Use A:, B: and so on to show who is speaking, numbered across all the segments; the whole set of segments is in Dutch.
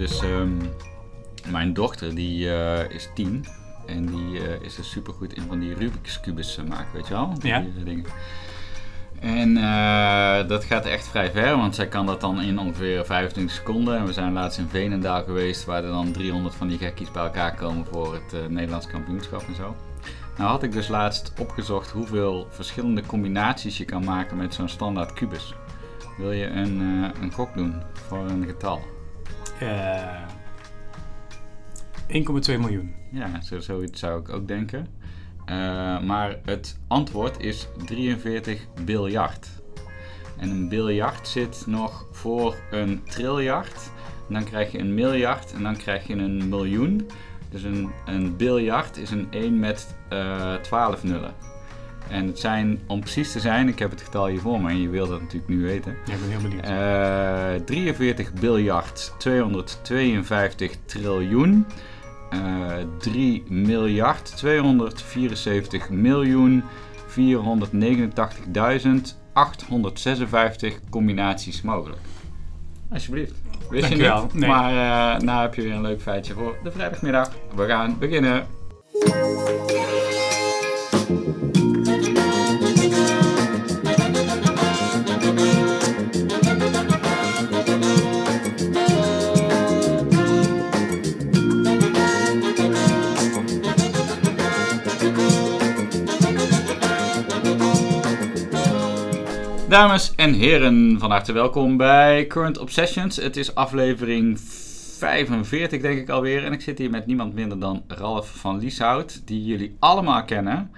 A: Dus ehm, mijn dochter die eh, is tien. En die eh, is er super goed in van die Rubik's Cubus eh, maken, weet je wel? Die,
B: Ja.
A: eh, dingen. En dat gaat echt vrij ver, want zij kan dat dan in ongeveer 25 seconden. En we zijn laatst in Veenendaal geweest, waar er dan 300 van die gekkies bij elkaar komen voor het eh, Nederlands kampioenschap en zo. Nou had ik dus laatst opgezocht hoeveel verschillende combinaties je kan maken met zo'n standaard kubus. Wil je een, eh, een gok doen voor een getal?
B: Eh 1,2 miljoen.
A: Ja, zo, zoiets zou ik ook denken. Eh, maar het antwoord is 43 biljart. En een biljart zit nog voor een triljart. En dan krijg je een miljard en dan krijg je een miljoen. Dus een, een biljart is een 1 met eh 12 nullen. En het zijn, om precies te zijn, ik heb het getal hier voor me en je wil dat natuurlijk nu weten.
B: Ja, ik ben heel benieuwd.
A: Eh 43 biljart 252 triljoen. eh 3 miljard 274 miljoen 489.856 combinaties mogelijk. Alsjeblieft. Wist je
B: Dankjewel.
A: niet?
B: Nee.
A: Maar eh nou heb je weer een leuk feitje voor de vrijdagmiddag. We gaan beginnen. Dames en heren, van harte welkom bij Current Obsessions. Het is aflevering 45 denk ik alweer. En ik zit hier met niemand minder dan Ralf van Lieshout, die jullie allemaal kennen.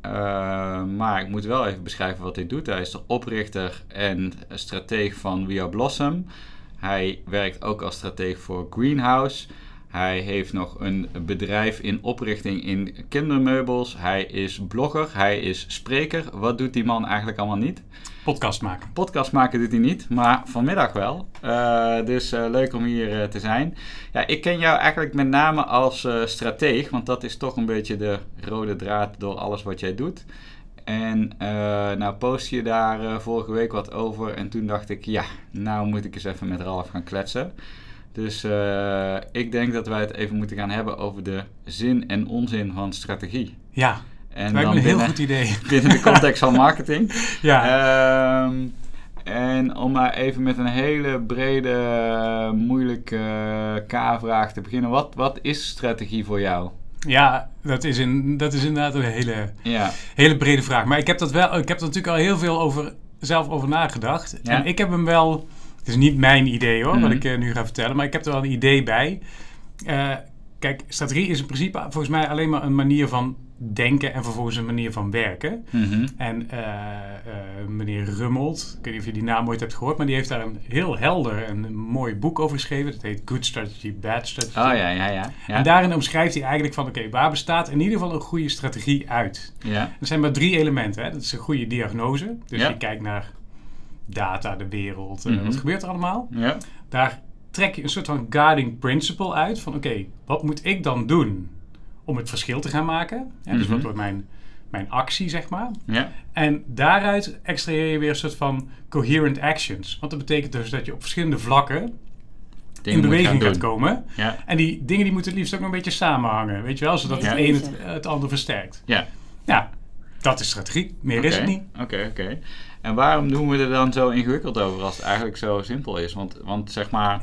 A: Eh, maar ik moet wel even beschrijven wat hij doet. Hij is de oprichter en strateeg van We Are Blossom. Hij werkt ook als strateeg voor Greenhouse. Hij heeft nog een bedrijf in oprichting in kindermeubels. Hij is blogger, hij is spreker. Wat doet die man eigenlijk allemaal niet?
B: Podcast maken.
A: Podcast maken doet hij niet, maar vanmiddag wel. Eh, dus eh, leuk om hier eh, te zijn. Ja, ik ken jou eigenlijk met name als strateeg, want dat is toch een beetje de rode draad door alles wat jij doet. En nou post je daar vorige week wat over en toen dacht ik, ja, nou moet ik eens even met Ralf gaan kletsen. Dus eh, ik denk dat wij het even moeten gaan hebben over de zin en onzin van strategie.
B: Ja,
A: En
B: lijkt me een heel
A: binnen,
B: goed idee.
A: binnen de context van marketing.
B: Ja,
A: Ehm, en om maar even met een hele brede, moeilijke K-vraag te beginnen. Wat, wat is strategie voor jou?
B: ja dat, is in, dat is inderdaad een hele,
A: Ja,
B: hele brede vraag. Maar ik heb, dat wel, ik heb er natuurlijk al heel veel over, zelf over nagedacht.
A: Ja.
B: En ik heb hem wel... Het is niet mijn idee hoor,
A: Mhm.
B: wat ik eh, nu ga vertellen. Maar ik heb er wel een idee bij. Eh, kijk, strategie is in principe volgens mij alleen maar een manier van denken... en vervolgens een manier van werken.
A: mhm,
B: En eh, meneer Rummelt, ik weet niet of je die naam ooit hebt gehoord, maar die heeft daar een heel helder en mooi boek over geschreven. Dat heet Good Strategy, Bad Strategy.
A: Oh ja, ja, ja. Ja,
B: En daarin omschrijft hij eigenlijk van, oké, waar bestaat in ieder geval een goede strategie uit?
A: ja.
B: Er zijn maar drie elementen. Hè? Dat is een goede diagnose. Dus
A: Ja.
B: je kijkt naar data, de wereld, eh,
A: Mhm.
B: wat gebeurt er allemaal.
A: ja.
B: Daar trek je een soort van guiding principle uit van, oké, wat moet ik dan doen om het verschil te gaan maken? Ja, dus
A: Mhm.
B: wat wordt mijn, mijn actie, zeg maar?
A: ja.
B: En daaruit extraheer je weer een soort van coherent actions. Want dat betekent dus dat je op verschillende vlakken
A: Dingen
B: in
A: moet
B: beweging
A: gaan
B: gaat
A: doen.
B: komen.
A: Ja,
B: En die dingen die moeten het liefst ook nog een beetje samenhangen. Weet je wel? Zodat
A: Ja.
B: het een het, het ander versterkt.
A: ja.
B: Ja, dat is strategie. Meer is het niet.
A: Oké, oké. En waarom doen we er dan zo ingewikkeld over als het eigenlijk zo simpel is? Want, want zeg maar,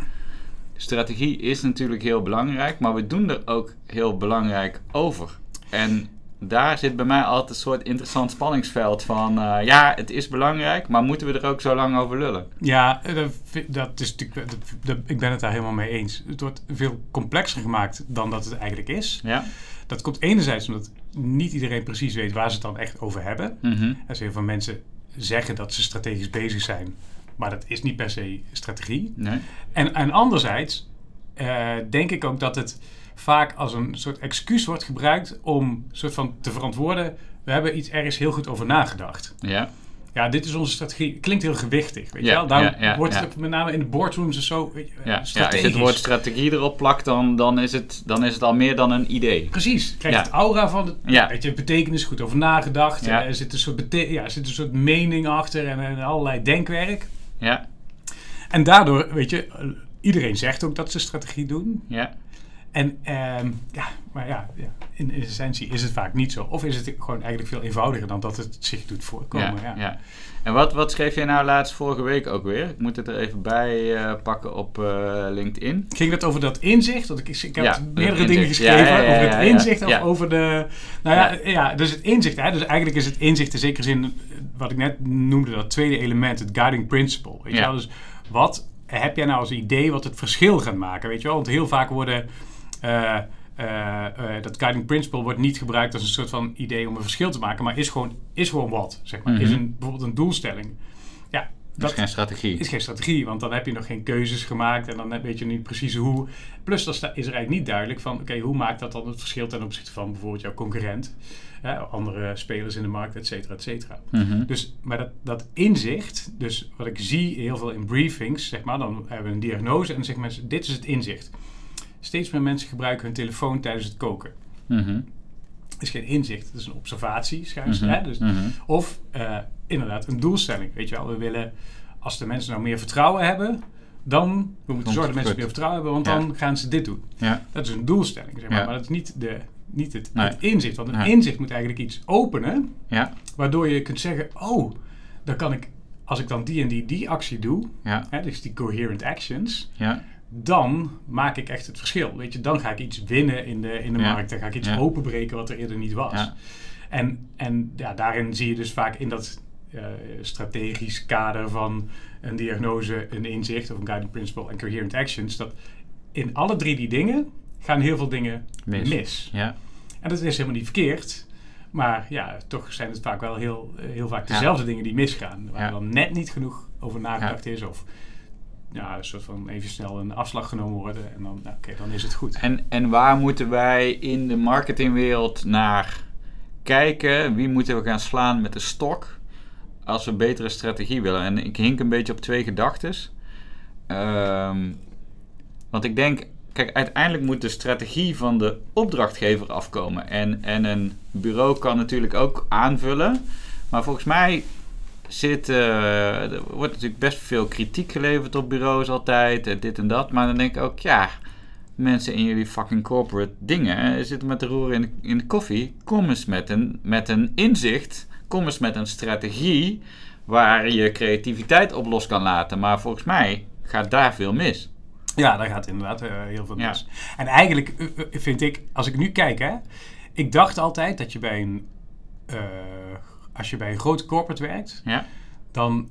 A: strategie is natuurlijk heel belangrijk, maar we doen er ook heel belangrijk over. En daar zit bij mij altijd een soort interessant spanningsveld van, eh, ja, het is belangrijk, maar moeten we er ook zo lang over lullen?
B: Ja, eh, dat, is natuurlijk, dat- dat- ik ben het daar helemaal mee eens. Het wordt veel complexer gemaakt dan dat het eigenlijk is.
A: Ja?
B: Dat komt enerzijds omdat niet iedereen precies weet waar ze het dan echt over hebben.
A: Mhm.
B: Als heel veel mensen zeggen dat ze strategisch bezig zijn, maar dat is niet per se strategie.
A: Nee?
B: En, en anderzijds eh, denk ik ook dat het vaak als een soort excuus wordt gebruikt om soort van te verantwoorden. We hebben iets ergens heel goed over nagedacht.
A: Ja?
B: Ja, dit is onze strategie. Klinkt heel gewichtig, weet
A: Ja,
B: je wel?
A: Ja,
B: wordt het met name in de boardrooms en zo weet je,
A: Ja, ja, als je het woord strategie erop plakt, dan, dan, is het, dan is het al meer dan een idee.
B: Precies, krijgt het aura van het,
A: Ja.
B: weet je, betekenis, goed over nagedacht. Er, zit een soort bete- ja, er zit een soort mening achter en, en allerlei denkwerk.
A: Ja?
B: En daardoor, weet je, iedereen zegt ook dat ze strategie doen.
A: Ja.
B: En ehm, ja, maar ja, in essentie is het vaak niet zo. Of is het gewoon eigenlijk veel eenvoudiger dan dat het zich doet voorkomen. Ja,
A: ja. En wat, wat schreef jij nou laatst vorige week ook weer? Ik moet het er even bij uh, pakken op uh, LinkedIn.
B: Ging het over dat inzicht? Want ik, ik heb meerdere dingen geschreven over het inzicht of over de... Nou ja, ja. dus het inzicht. Hè, dus eigenlijk is het inzicht in zekere zin, wat ik net noemde, dat tweede element, het guiding principle. Weet je wel? Dus wat heb jij nou als idee wat het verschil gaat maken? Weet je wel? Want heel vaak worden dat guiding principle wordt niet gebruikt als een soort van idee om een verschil te maken, maar is gewoon, is gewoon wat, zeg maar. Is mhm. een, bijvoorbeeld een doelstelling. Ja,
A: dat is geen strategie.
B: Is geen strategie, want dan heb je nog geen keuzes gemaakt en dan weet je niet precies hoe. Plus dan is er eigenlijk niet duidelijk van, oké, hoe maakt dat dan het verschil ten opzichte van bijvoorbeeld jouw concurrent, andere spelers in de markt, et cetera, et cetera. Mhm. Dus, maar dat, dat inzicht, dus wat ik zie heel veel in briefings, zeg maar, dan hebben we een diagnose en dan zeggen mensen, dit is het inzicht. Steeds meer mensen gebruiken hun telefoon tijdens het koken. Mm is geen inzicht, het is een observatie, schijnt mm dus, mhm. Of uh, inderdaad een doelstelling. Weet je wel, we willen, als de mensen nou meer vertrouwen hebben, dan we moeten zorgen dat mensen meer vertrouwen hebben, want dan gaan ze dit doen. Ja. Dat is een doelstelling, zeg maar. Maar dat is niet, de, niet het, het inzicht. Want een inzicht moet eigenlijk iets openen, waardoor je kunt zeggen, oh, dan kan ik, als ik dan die en die, die actie doe, hè, dus die coherent actions, dan maak ik echt het verschil. Weet je, dan ga ik iets winnen in de, in de markt. Dan ga ik iets openbreken wat er eerder niet was. Ja. En, en ja, daarin zie je dus vaak in dat uh, strategisch kader van een diagnose, een inzicht of een guiding principle en coherent actions, dat in alle drie die dingen gaan heel veel dingen mis. Ja. En dat is helemaal niet verkeerd. Maar ja, toch zijn het vaak wel heel, heel vaak dezelfde dingen die misgaan. Waar dan net niet genoeg over nagedacht is. Of ja, een soort van even snel een afslag genomen worden. En dan, nou, dan is het goed.
A: En, en waar moeten wij in de marketingwereld naar kijken? Wie moeten we gaan slaan met de stok? Als we betere strategie willen. En ik hink een beetje op twee gedachten. Ehm, want ik denk, kijk, uiteindelijk moet de strategie van de opdrachtgever afkomen. En, en een bureau kan natuurlijk ook aanvullen. Maar volgens mij zit, uh, er wordt natuurlijk best veel kritiek geleverd op bureaus altijd, uh, dit en dat. Maar dan denk ik ook, ja, mensen in jullie fucking corporate dingen zitten met de roer in de, in de koffie. Kom eens met een, met een inzicht, kom eens met een strategie waar je creativiteit op los kan laten. Maar volgens mij gaat daar veel mis.
B: Ja, daar gaat inderdaad uh, heel veel mis. En eigenlijk vind ik, als ik nu kijk, hè, ik dacht altijd dat je bij een als je bij een grote corporate werkt, ja. dan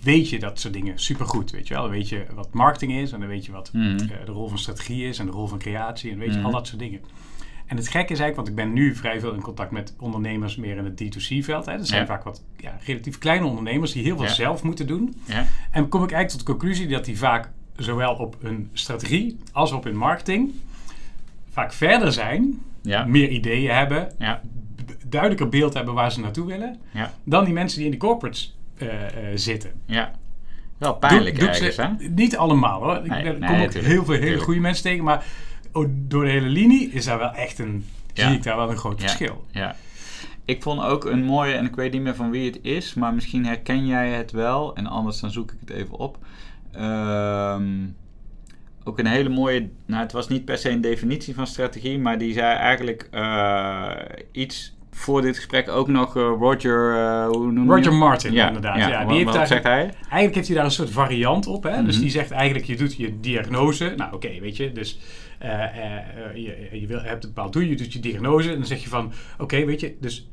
B: weet je dat soort dingen supergoed. Weet je wel? Dan weet je wat marketing is en dan weet je wat mhm. eh, de rol van strategie is en de rol van creatie en weet je mhm. al dat soort dingen. En het gekke is eigenlijk, want ik ben nu vrij veel in contact met ondernemers meer in het D2C-veld. Dat zijn vaak wat ja, relatief kleine ondernemers die heel veel zelf moeten doen. Ja. En kom ik eigenlijk tot de conclusie dat die vaak zowel op hun strategie als op hun marketing vaak verder zijn, meer ideeën hebben, duidelijker beeld hebben waar ze naartoe willen, ja. dan die mensen die in de corporates uh, zitten.
A: Ja. Wel pijnlijk doe?
B: Niet allemaal hoor. Ik nee, kom ook heel veel hele goede mensen tegen, maar door de hele linie is daar wel echt een, zie ik daar wel een groot verschil.
A: Ja. Ik vond ook een mooie, en ik weet niet meer van wie het is, maar misschien herken jij het wel, en anders dan zoek ik het even op. Ehm, ook een hele mooie, nou het was niet per se een definitie van strategie, maar die zei eigenlijk uh, iets voor dit gesprek ook nog uh, Roger... Uh, hoe noem
B: Roger Martin, ja, inderdaad.
A: Ja, ja, die heeft daar, zegt hij?
B: Eigenlijk heeft hij daar een soort variant op. Hè? Dus mhm. die zegt eigenlijk, je doet je diagnose. Nou, oké, weet je. Dus uh, je, je, wil, hebt een bepaald doel, je doet je diagnose. En dan zeg je van, oké, weet je, dus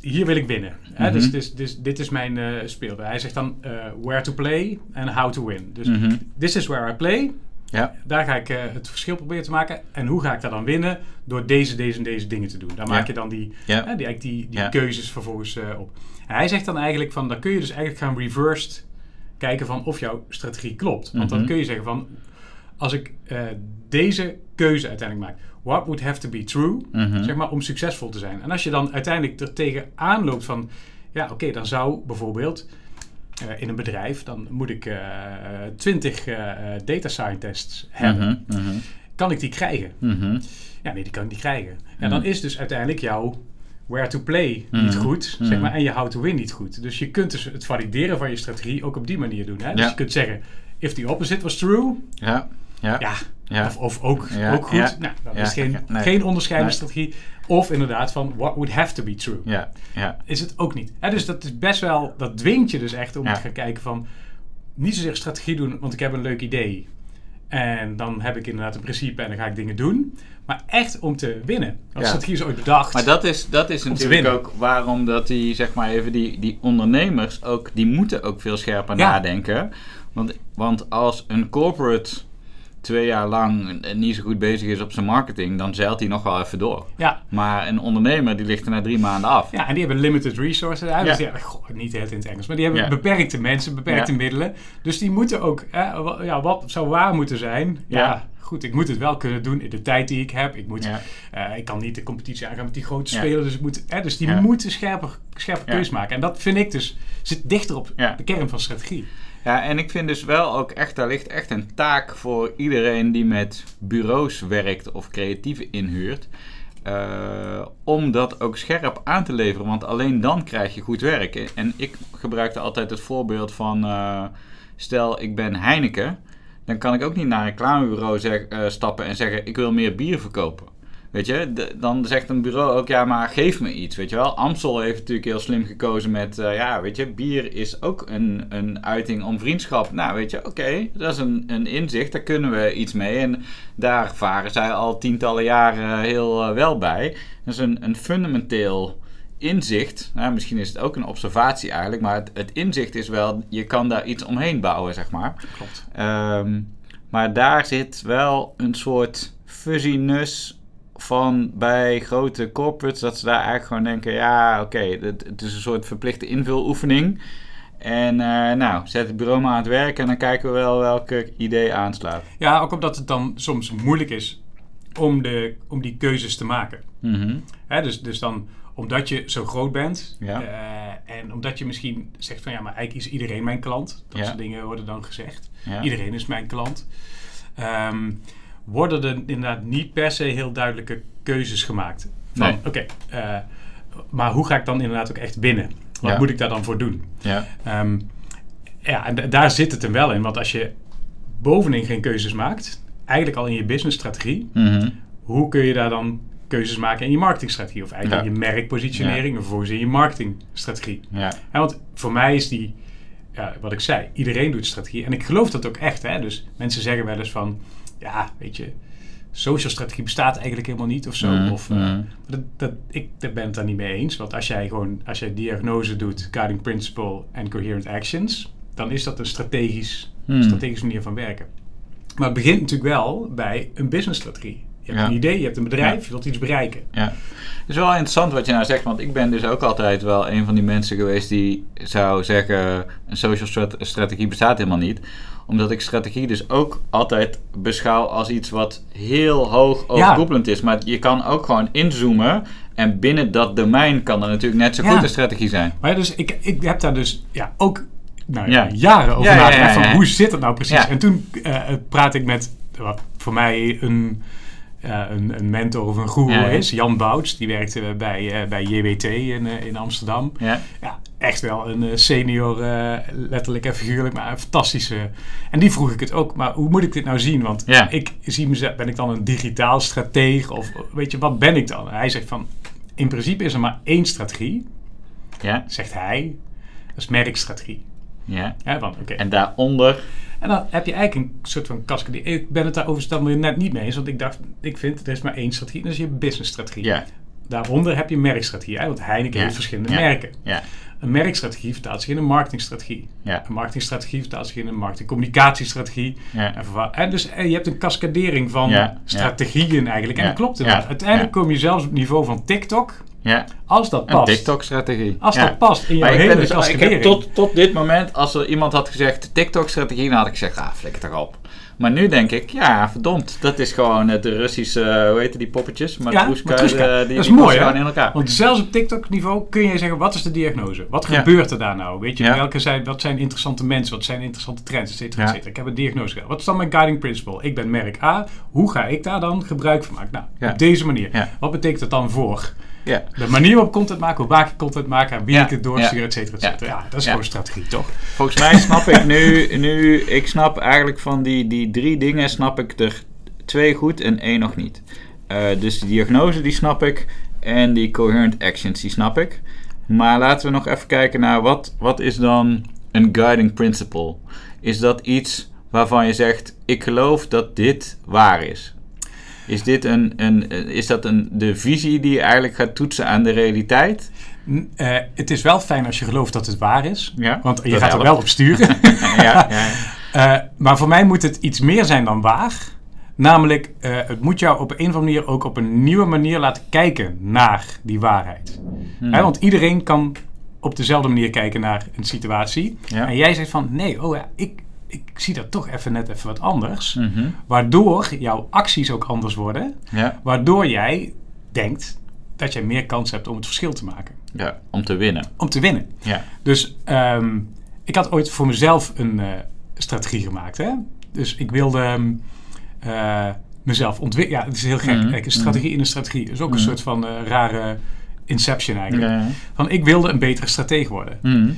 B: hier wil ik winnen. hè? dus, dus, dus, dit is mijn uh, speel. Hij zegt dan where to play and how to win. Dus mm this is where I play. Ja. Daar ga ik uh, het verschil proberen te maken. En hoe ga ik daar dan winnen? Door deze, deze en deze dingen te doen. Daar maak je dan die, ja. die, die, die keuzes vervolgens uh, op. En hij zegt dan eigenlijk van, dan kun je dus eigenlijk gaan reversed kijken van of jouw strategie klopt. Want dan mhm. kun je zeggen van, als ik uh, deze keuze uiteindelijk maak, what would have to be true, mhm. zeg maar, om succesvol te zijn. En als je dan uiteindelijk er tegenaan loopt van, ja, oké, dan zou bijvoorbeeld uh, in een bedrijf, dan moet ik uh, 20 uh, data scientists hebben. Mm -hmm, Kan ik die krijgen? -hmm. Ja, nee, die kan ik niet krijgen. En dan mhm. is dus uiteindelijk jouw where to play niet mhm. goed, zeg maar, en je how to win niet goed. Dus je kunt dus het valideren van je strategie ook op die manier doen. Hè? Dus ja. je kunt zeggen, if the opposite was true,
A: Ja, ja,
B: ja,
A: ja.
B: of, of ook,
A: Ja,
B: ook goed,
A: ja.
B: nou,
A: Ja,
B: is geen,
A: nee.
B: geen onderscheidende
A: Nee.
B: strategie. Of inderdaad van, what would have to be true?
A: ja, ja.
B: Is het ook niet. Hè, dus dat is best wel, dat dwingt je dus echt om te gaan kijken van, niet zozeer strategie doen, want ik heb een leuk idee. En dan heb ik inderdaad een principe en dan ga ik dingen doen. Maar echt om te winnen. Want
A: Ja.
B: strategie is ooit bedacht.
A: Maar dat is, dat is natuurlijk ook waarom dat die, zeg maar even, die, die ondernemers ook, die moeten ook veel scherper nadenken. Want, want als een corporate twee jaar lang niet zo goed bezig is op zijn marketing, dan zeilt hij nog wel even door.
B: ja,
A: Maar een ondernemer, die ligt er na drie maanden af.
B: ja, en die hebben limited resources. Hè? Dus
A: Ja.
B: ja, goh, niet heel in het Engels. Maar die hebben
A: Ja.
B: beperkte mensen, beperkte
A: Ja.
B: middelen. Dus die moeten ook, hè, ja, wat zou waar moeten zijn? Ja. Goed, ik moet het wel kunnen doen in de tijd die ik heb. Ik, moet,
A: Ja.
B: eh, ik kan niet de competitie aangaan met die grote
A: Ja.
B: spelers. Dus, ik moet, dus die
A: Ja.
B: moeten scherper, scherper keus maken. En dat vind ik dus, zit dichter op de kern van strategie.
A: Ja, en ik vind dus wel ook echt, daar ligt echt een taak voor iedereen die met bureaus werkt of creatieven inhuurt. eh, om dat ook scherp aan te leveren, want alleen dan krijg je goed werk. En ik gebruikte altijd het voorbeeld van, eh, stel ik ben Heineken, dan kan ik ook niet naar een reclamebureau eh, stappen en zeggen ik wil meer bier verkopen. Weet je, de- dan zegt een bureau ook, ja, maar geef me iets, weet je wel. Amstel heeft natuurlijk heel slim gekozen met, eh, ja, weet je, bier is ook een, een uiting om vriendschap. Nou, weet je, oké, dat is een, een inzicht, daar kunnen we iets mee. En daar varen zij al tientallen jaren heel eh, wel bij. Dat is een, een fundamenteel inzicht. Nou, misschien is het ook een observatie eigenlijk, maar het, het inzicht is wel, je kan daar iets omheen bouwen, zeg maar.
B: Klopt.
A: Ehm, maar daar zit wel een soort fuzziness van bij grote corporates. Dat ze daar eigenlijk gewoon denken: ja, oké, het, het is een soort verplichte invuloefening. En eh, nou, zet het bureau maar aan het werk en dan kijken we wel welke idee aanslaat.
B: Ja, ook omdat het dan soms moeilijk is om, de, om die keuzes te maken.
A: Mhm.
B: Hè, dus, dus dan omdat je zo groot bent
A: Ja.
B: eh, en omdat je misschien zegt van ja, maar eigenlijk is iedereen mijn klant. Dat
A: Ja.
B: soort dingen worden dan gezegd.
A: Ja.
B: Iedereen is mijn klant. Ehm, worden er inderdaad niet per se heel duidelijke keuzes gemaakt. Van
A: Nee.
B: oké, eh, maar hoe ga ik dan inderdaad ook echt winnen? Wat
A: Ja.
B: moet ik daar dan voor doen?
A: Ja.
B: Ehm, ja, en da- daar zit het hem wel in. Want als je bovenin geen keuzes maakt, eigenlijk al in je businessstrategie,
A: Mhm.
B: hoe kun je daar dan keuzes maken in je marketingstrategie? Of eigenlijk
A: Ja.
B: in je merkpositionering, en vervolgens in je marketingstrategie.
A: Ja.
B: Ja, want voor mij is die, ja, wat ik zei, iedereen doet strategie. En ik geloof dat ook echt. Hè? Dus mensen zeggen wel eens van, ja, weet je, social strategie bestaat eigenlijk helemaal niet of zo.
A: Mhm,
B: Of, eh,
A: mhm.
B: dat, dat, ik daar ben het daar niet mee eens. Want als jij gewoon, als jij diagnose doet, guiding principle en coherent actions, dan is dat een strategisch,
A: Hmm.
B: strategische manier van werken. Maar het begint natuurlijk wel bij een businessstrategie. Je hebt
A: Ja.
B: een idee, je hebt een bedrijf,
A: Ja.
B: je wilt iets bereiken.
A: Ja. Het is wel interessant wat je nou zegt, want ik ben dus ook altijd wel een van die mensen geweest die zou zeggen: een social strat- strategie bestaat helemaal niet. Omdat ik strategie dus ook altijd beschouw als iets wat heel hoog overkoepelend is. Maar je kan ook gewoon inzoomen en binnen dat domein kan er natuurlijk net zo
B: Ja.
A: goed een strategie zijn.
B: Maar ja, dus ik, ik heb daar dus ja, ook nou, ja,
A: Ja.
B: jaren over nagedacht.
A: ja,
B: van
A: ja.
B: Hoe zit het nou precies?
A: Ja.
B: En toen eh, praat ik met wat voor mij een, een, een mentor of een guru
A: Ja,
B: is. Jan Bouts. Die werkte bij, eh, bij JWT in, eh, in Amsterdam.
A: Ja,
B: echt wel een eh, senior, eh, letterlijk en figuurlijk, maar een fantastische. En die vroeg ik het ook, maar hoe moet ik dit nou zien? Want
A: Ja.
B: ik zie mezelf, ben ik dan een digitaal strateeg? Of weet je, wat ben ik dan? En hij zegt van, in principe is er maar één strategie,
A: ja,
B: zegt hij. Dat is merkstrategie.
A: ja. En daaronder,
B: En dan heb je eigenlijk een soort van cascade. Ik ben het daar overigens net niet mee eens, want ik dacht, ik vind, er is maar één strategie, en dat is je businessstrategie.
A: ja,
B: Daaronder heb je merkstrategie, hè, want Heineken
A: Ja.
B: heeft verschillende
A: Ja.
B: merken.
A: ja,
B: Een merkstrategie vertaalt zich in een marketingstrategie.
A: ja,
B: Een marketingstrategie vertaalt zich in een marketingcommunicatiestrategie.
A: ja.
B: En, en dus eh, je hebt een cascadering van strategieën eigenlijk. En
A: Ja,
B: dat klopt
A: ja,
B: inderdaad. Uiteindelijk
A: ja.
B: kom je zelfs op het niveau van TikTok.
A: ja.
B: Als dat
A: Een
B: past.
A: TikTok-strategie.
B: Als
A: ja.
B: dat past in jouw
A: Maar
B: hele
A: dus, ik
B: cascadering.
A: heb tot, tot dit moment, als er iemand had gezegd TikTok-strategie, dan had ik gezegd, ah, flikker toch op. Maar nu denk ik, ja, verdomd, dat is gewoon eh, de Russische, eh, hoe heet die poppetjes? Matroeska,
B: Matroeska.
A: eh,
B: Dat
A: die,
B: is
A: die
B: mooi,
A: gewoon in elkaar.
B: Want zelfs op TikTok-niveau kun je zeggen, wat is de diagnose? Wat
A: Ja.
B: gebeurt er daar nou? Weet je,
A: Ja.
B: welke zijn, wat zijn interessante mensen? Wat zijn interessante trends? Et cetera, et
A: Ja.
B: cetera. Ik heb een diagnose gedaan. Wat is dan mijn guiding principle? Ik ben merk A. Hoe ga ik daar dan gebruik van maken? Nou,
A: Ja.
B: op deze manier.
A: Ja.
B: Wat betekent dat dan voor
A: Ja.
B: De manier waarop content maken, hoe vaak je content maken, aan wie ik het doorstuur,
A: ja.
B: et cetera, et
A: Ja.
B: cetera. Ja, dat is gewoon strategie, toch?
A: Volgens mij snap ik nu, nu, ik snap eigenlijk van die, die drie dingen, snap ik er twee goed en één nog niet. Eh, dus de diagnose, die snap ik. En die coherent actions, die snap ik. Maar laten we nog even kijken naar wat, wat is dan een guiding principle? Is dat iets waarvan je zegt, ik geloof dat dit waar is? Is, dit een, een, is dat een, de visie die je eigenlijk gaat toetsen aan de realiteit?
B: N- eh, het is wel fijn als je gelooft dat het waar is.
A: Ja,
B: Want je gaat er wel op sturen.
A: ja, ja.
B: Eh, maar voor mij moet het iets meer zijn dan waar. Namelijk, eh, het moet jou op een of andere manier ook op een nieuwe manier laten kijken naar die waarheid.
A: Hmm.
B: Hè, want iedereen kan op dezelfde manier kijken naar een situatie.
A: Ja.
B: En jij zegt van, nee, oh ja, ik, ik zie dat toch even net even wat anders.
A: Mhm.
B: Waardoor jouw acties ook anders worden.
A: ja,
B: Waardoor jij denkt dat jij meer kans hebt om het verschil te maken.
A: ja, om te winnen.
B: Om te winnen.
A: Ja.
B: Dus ehm, ik had ooit voor mezelf een eh, strategie gemaakt. Hè? Dus ik wilde ehm, eh, mezelf ontwikkelen. Ja, het is heel gek.
A: Mhm.
B: Kijk, een strategie in een strategie is ook een
A: Mhm.
B: soort van eh, rare inception eigenlijk.
A: Ja.
B: Van ik wilde een betere stratege worden.
A: Mhm.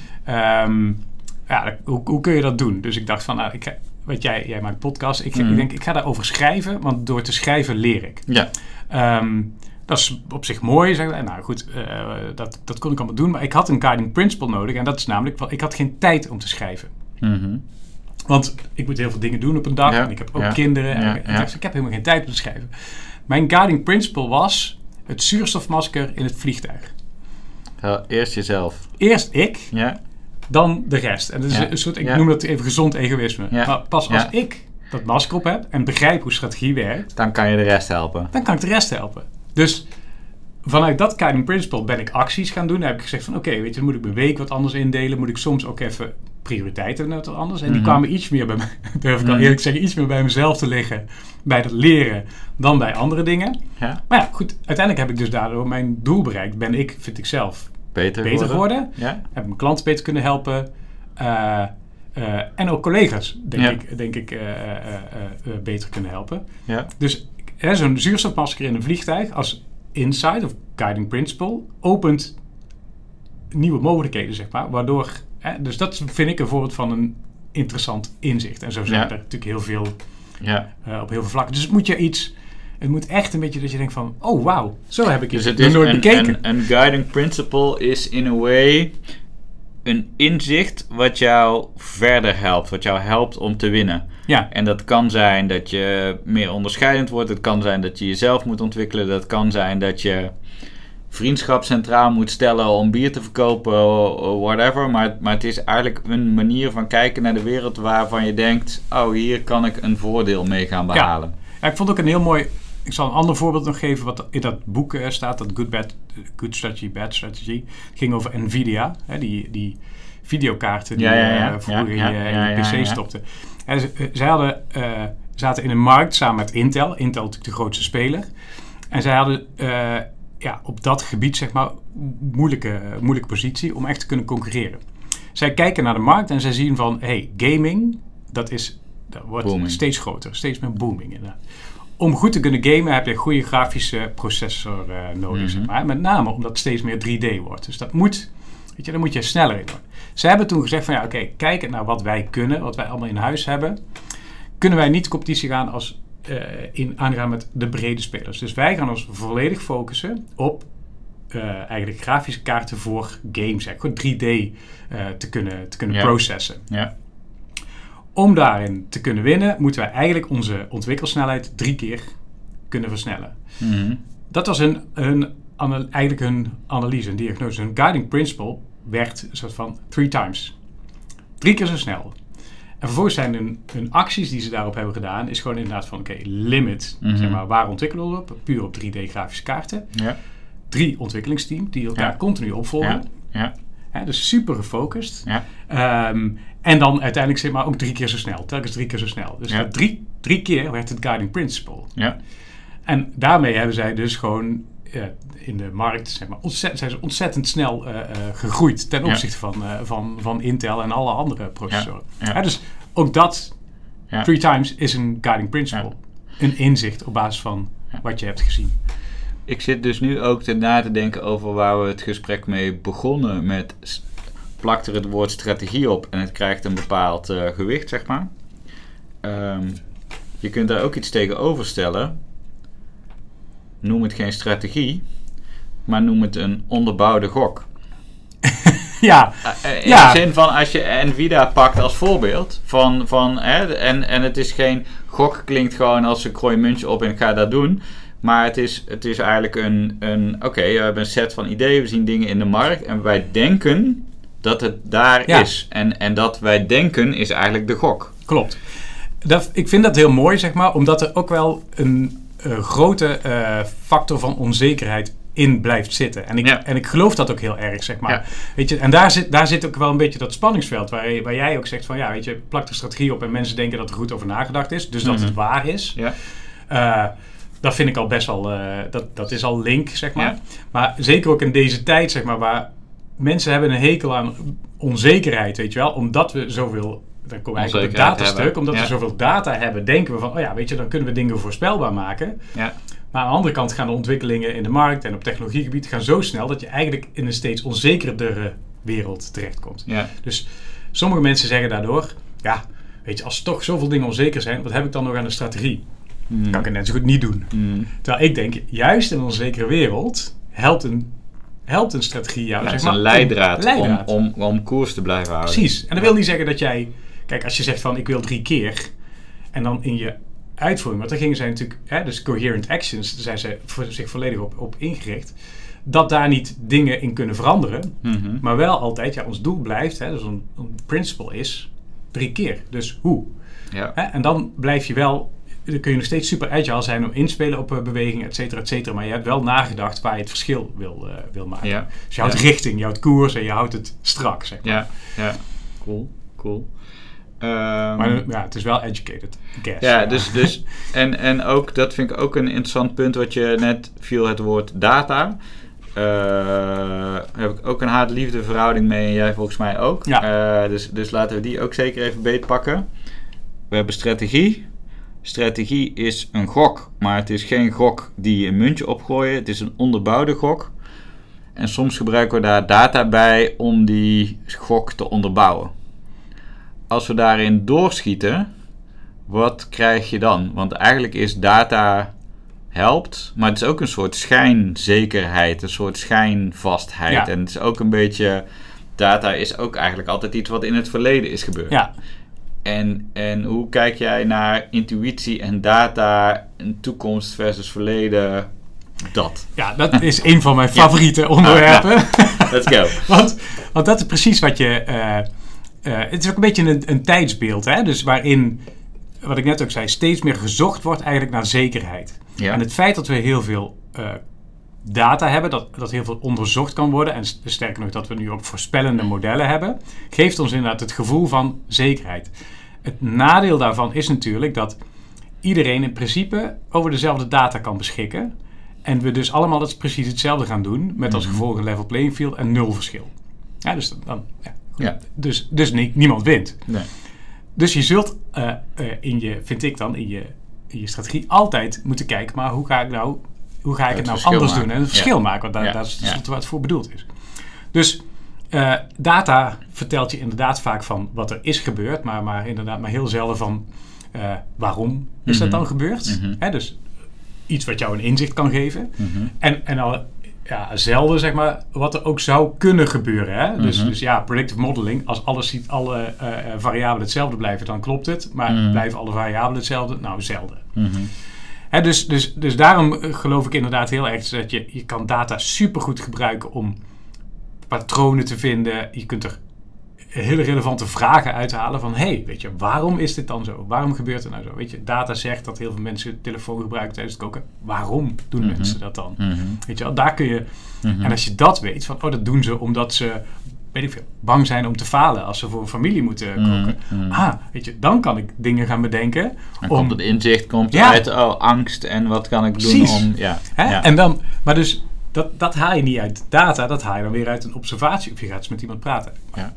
B: Ja, hoe, hoe kun je dat doen? Dus ik dacht van, nou, ik, weet jij, jij maakt podcast. Ik,
A: Mhm.
B: ik denk, ik ga daarover schrijven, want door te schrijven leer ik.
A: Ja.
B: Ehm, dat is op zich mooi. Zeg maar. Nou goed, eh, dat, dat kon ik allemaal doen. Maar ik had een guiding principle nodig. En dat is namelijk, ik had geen tijd om te schrijven.
A: Mhm.
B: Want ik moet heel veel dingen doen op een dag.
A: Ja,
B: En ik heb ook
A: ja,
B: kinderen. En
A: ja,
B: ik, ik
A: ja.
B: dacht, ik heb helemaal geen tijd om te schrijven. Mijn guiding principle was het zuurstofmasker in het vliegtuig.
A: Eerst jezelf.
B: Eerst ik,
A: Ja.
B: Dan de rest. En dat is
A: Ja,
B: een soort, ik
A: ja.
B: noem dat even gezond egoïsme.
A: Ja,
B: Maar pas als ik dat masker op heb en begrijp hoe strategie werkt,
A: Dan kan je de rest helpen.
B: dan kan ik de rest helpen. Dus vanuit dat guiding principle ben ik acties gaan doen. Dan heb ik gezegd van oké, weet je, dan moet ik mijn week wat anders indelen. Moet ik soms ook even prioriteiten net wat anders. En die
A: Mhm.
B: kwamen iets meer bij mij, durf ik al
A: Mhm.
B: eerlijk te zeggen, iets meer bij mezelf te liggen. Bij het leren dan bij andere dingen.
A: Ja.
B: Maar ja, goed, uiteindelijk heb ik dus daardoor mijn doel bereikt. Ben ik, vind ik zelf,
A: Beter,
B: beter geworden.
A: Ja.
B: Heb mijn klanten beter kunnen helpen. eh, eh, en ook collega's, denk
A: Ja.
B: ik, denk ik eh, eh, eh, eh, beter kunnen helpen.
A: Ja.
B: Dus hè, zo'n zuurstofmasker in een vliegtuig als insight of guiding principle opent nieuwe mogelijkheden, zeg maar. Waardoor, hè, dus dat vind ik een voorbeeld van een interessant inzicht. En zo zijn
A: Ja.
B: er natuurlijk heel veel
A: Ja.
B: eh, op heel veel vlakken. Dus het moet je iets, het moet echt een beetje dat je denkt van, oh wauw, zo heb ik
A: Dus
B: het,
A: het
B: nog
A: is
B: nooit
A: een,
B: bekeken.
A: een, een guiding principle is in a way een inzicht wat jou verder helpt. Wat jou helpt om te winnen.
B: ja,
A: En dat kan zijn dat je meer onderscheidend wordt. Het kan zijn dat je jezelf moet ontwikkelen. Dat kan zijn dat je vriendschap centraal moet stellen om bier te verkopen, whatever. Maar, maar het is eigenlijk een manier van kijken naar de wereld waarvan je denkt: oh, hier kan ik een voordeel mee gaan behalen.
B: Ja, ik vond ook een heel mooi. Ik zal een ander voorbeeld nog geven wat in dat boek eh, staat, dat Good, Bad, Good Strategy, Bad Strategy. Het ging over Nvidia, hè, die, die videokaarten die
A: Ja,
B: eh, vroeger
A: Ja,
B: in je, PC stopten. En ze, eh, zij hadden, eh, zaten in een markt samen met Intel. Intel natuurlijk de grootste speler. En zij hadden eh, ja, op dat gebied zeg maar moeilijke, moeilijke positie om echt te kunnen concurreren. Zij kijken naar de markt en zij zien van, hey, gaming, dat, is, dat wordt
A: Booming.
B: steeds groter, steeds meer booming inderdaad. Om goed te kunnen gamen heb je een goede grafische processor eh, nodig,
A: Mhm.
B: zeg maar. Met name omdat het steeds meer 3D wordt. Dus dat moet, weet je, daar moet je sneller in worden. Ze hebben toen gezegd van, ja, oké, kijkend naar wat wij kunnen, wat wij allemaal in huis hebben, kunnen wij niet de competitie gaan als eh, in aangaan met de brede spelers. Dus wij gaan ons volledig focussen op eh, eigenlijk grafische kaarten voor games, gewoon 3D eh, te kunnen, te kunnen
A: Ja.
B: processen.
A: Ja.
B: Om daarin te kunnen winnen, moeten wij eigenlijk onze ontwikkelsnelheid drie keer kunnen versnellen.
A: Mhm.
B: Dat was hun, eigenlijk hun analyse, een diagnose. Hun guiding principle werd een soort van three times. Drie keer zo snel. En vervolgens zijn hun, hun acties die ze daarop hebben gedaan, is gewoon inderdaad van, oké, limit.
A: Mhm.
B: Zeg maar, waar ontwikkelen we op? Puur op 3D grafische kaarten.
A: Ja.
B: Drie ontwikkelingsteams die elkaar
A: Ja.
B: continu opvolgen.
A: Ja.
B: Dus super gefocust.
A: Ja.
B: Ehm, en dan uiteindelijk zeg maar ook drie keer zo snel. Telkens drie keer zo snel. Dus
A: Ja.
B: drie, drie keer werd het guiding principle.
A: Ja.
B: En daarmee hebben zij dus gewoon eh, in de markt zeg maar, ontzettend, zijn ze ontzettend snel eh, eh, gegroeid ten
A: Ja.
B: opzichte van, eh, van, van Intel en alle andere processoren.
A: Ja.
B: Dus ook dat,
A: Ja.
B: three times, is een guiding principle. Een inzicht op basis van
A: Ja.
B: wat je hebt gezien.
A: ik zit dus nu ook te na te denken over waar we het gesprek mee begonnen met plakt er het woord strategie op en het krijgt een bepaald eh, gewicht, zeg maar. Ehm, je kunt daar ook iets tegenover stellen. Noem het geen strategie, maar noem het een onderbouwde gok.
B: Ja,
A: Eh, In
B: Ja.
A: de zin van als je Nvidia pakt als voorbeeld. Van, van, hè, en, en het is geen gok, klinkt gewoon als een muntje op en ik ga dat doen. Maar het is, het is eigenlijk een, een oké, we hebben een set van ideeën, we zien dingen in de markt en wij denken dat het daar
B: Ja.
A: is. En, en dat wij denken is eigenlijk de gok.
B: klopt. Dat, ik vind dat heel mooi, zeg maar, omdat er ook wel een eh, grote eh, factor van onzekerheid in blijft zitten. En ik,
A: Ja.
B: en ik geloof dat ook heel erg, zeg maar.
A: Ja.
B: Weet je, en daar zit, daar zit ook wel een beetje dat spanningsveld, waar, waar jij ook zegt van, ja, weet je, plak de strategie op en mensen denken dat er goed over nagedacht is, dus dat
A: Mhm.
B: het waar is.
A: Ja.
B: Eh, dat vind ik al best wel, dat, dat is al link, zeg maar. Maar zeker ook in deze tijd, zeg maar, waar mensen hebben een hekel aan onzekerheid, weet je wel. Omdat we zoveel, dan komen we eigenlijk op het datastuk,
A: hebben.
B: omdat
A: Ja.
B: we zoveel data hebben, denken we van, oh ja, weet je, dan kunnen we dingen voorspelbaar maken.
A: Ja.
B: Maar aan de andere kant gaan de ontwikkelingen in de markt en op technologiegebied gaan zo snel dat je eigenlijk in een steeds onzekerdere wereld terechtkomt.
A: Ja.
B: Dus sommige mensen zeggen daardoor, ja, weet je, als toch zoveel dingen onzeker zijn, wat heb ik dan nog aan de strategie?
A: Mm.
B: Kan ik het net zo goed niet doen.
A: Mm.
B: Terwijl ik denk, juist in een onzekere wereld helpt een, helpt een strategie jou.
A: Ja,
B: zeg
A: is
B: maar,
A: een leidraad,
B: leidraad.
A: Om, om, om koers te blijven houden.
B: Precies. En dat wil niet zeggen dat jij... Kijk, als je zegt van ik wil drie keer... En dan in je uitvoering... Want daar gingen zij natuurlijk... Hè, dus coherent actions, daar zijn ze voor zich volledig op, op ingericht. Dat daar niet dingen in kunnen veranderen.
A: Mhm.
B: Maar wel altijd, ja, ons doel blijft... Hè, dus een, een principle is drie keer. Dus hoe?
A: Ja.
B: Hè? En dan blijf je wel, dan kun je nog steeds super agile zijn om inspelen op eh, bewegingen, et cetera, et cetera. Maar je hebt wel nagedacht waar je het verschil wil, eh, wil maken.
A: Ja.
B: Dus je houdt
A: Ja.
B: richting, je houdt koers en je houdt het strak, zeg maar.
A: Ja. Ja. Cool. Cool. Ehm,
B: Maar ja, het is wel educated guess.
A: Ja, dus, dus en, en ook, dat vind ik ook een interessant punt wat je net viel, het woord data. Eh, heb ik ook een haat-liefde verhouding mee en jij volgens mij ook.
B: Ja.
A: Dus, dus laten we die ook zeker even beetpakken. We hebben strategie. Strategie is een gok, maar het is geen gok die je een muntje opgooien. Het is een onderbouwde gok. En soms gebruiken we daar data bij om die gok te onderbouwen. Als we daarin doorschieten, wat krijg je dan? Want eigenlijk is data helpt, maar het is ook een soort schijnzekerheid, een soort schijnvastheid.
B: Ja.
A: En het is ook een beetje, data is ook eigenlijk altijd iets wat in het verleden is gebeurd.
B: Ja,
A: En, en hoe kijk jij naar intuïtie en data, en toekomst versus verleden, dat?
B: ja, dat is een van mijn favoriete onderwerpen.
A: Let's go.
B: want, want dat is precies wat je... eh, eh, het is ook een beetje een, een tijdsbeeld, hè? Dus waarin, wat ik net ook zei, steeds meer gezocht wordt eigenlijk naar zekerheid.
A: Ja.
B: En het feit dat we heel veel eh, data hebben, dat, dat heel veel onderzocht kan worden, en s- sterker nog dat we nu ook voorspellende modellen hebben, geeft ons inderdaad het gevoel van zekerheid. Het nadeel daarvan is natuurlijk dat iedereen in principe over dezelfde data kan beschikken. En we dus allemaal het precies hetzelfde gaan doen, met als
A: Mhm.
B: gevolg een level playing field en nul verschil. Ja, dus dan, ja. Dus, dus nie- niemand wint.
A: Nee.
B: Dus je zult eh, eh, in je, vind ik dan, in je, in je strategie altijd moeten kijken, maar hoe ga ik nou, hoe ga ik
A: Het
B: nou anders
A: maken.
B: doen en het verschil maken, want daar, is het voor bedoeld is. Dus eh, data vertelt je inderdaad vaak van wat er is gebeurd, maar, maar inderdaad maar heel zelden van eh, waarom is dat
A: Mhm.
B: dan gebeurd.
A: Mhm.
B: Hè, dus iets wat jou een inzicht kan geven.
A: Mhm.
B: En, en al ja, zelden zeg maar wat er ook zou kunnen gebeuren. Hè? Dus, dus ja, predictive modeling, als alles ziet, alle eh, variabelen hetzelfde blijven, dan klopt het. Maar blijven alle variabelen hetzelfde? Nou, zelden. Dus, dus, dus daarom eh, geloof ik inderdaad heel erg dat je, je kan data supergoed gebruiken om patronen te vinden. Je kunt er hele relevante vragen uithalen van... hey, weet je, waarom is dit dan zo? Waarom gebeurt het nou zo? Weet je, data zegt dat heel veel mensen telefoon gebruiken tijdens het koken. Waarom doen
A: Mhm.
B: mensen dat dan?
A: Mhm.
B: Weet je wel, daar kun je...
A: Mhm.
B: En als je dat weet, van oh, dat doen ze omdat ze, weet ik veel, bang zijn om te falen als ze voor een familie moeten koken.
A: Mhm, mhm.
B: Ah, weet je, dan kan ik dingen gaan bedenken.
A: Dan
B: om,
A: komt het inzicht komt
B: Ja.
A: uit oh, angst en wat kan ik doen om... Ja.
B: hè?
A: Ja.
B: En dan, maar dus, dat, dat haal je niet uit data, dat haal je dan weer uit een observatie of je gaat eens met iemand praten.
A: Ja.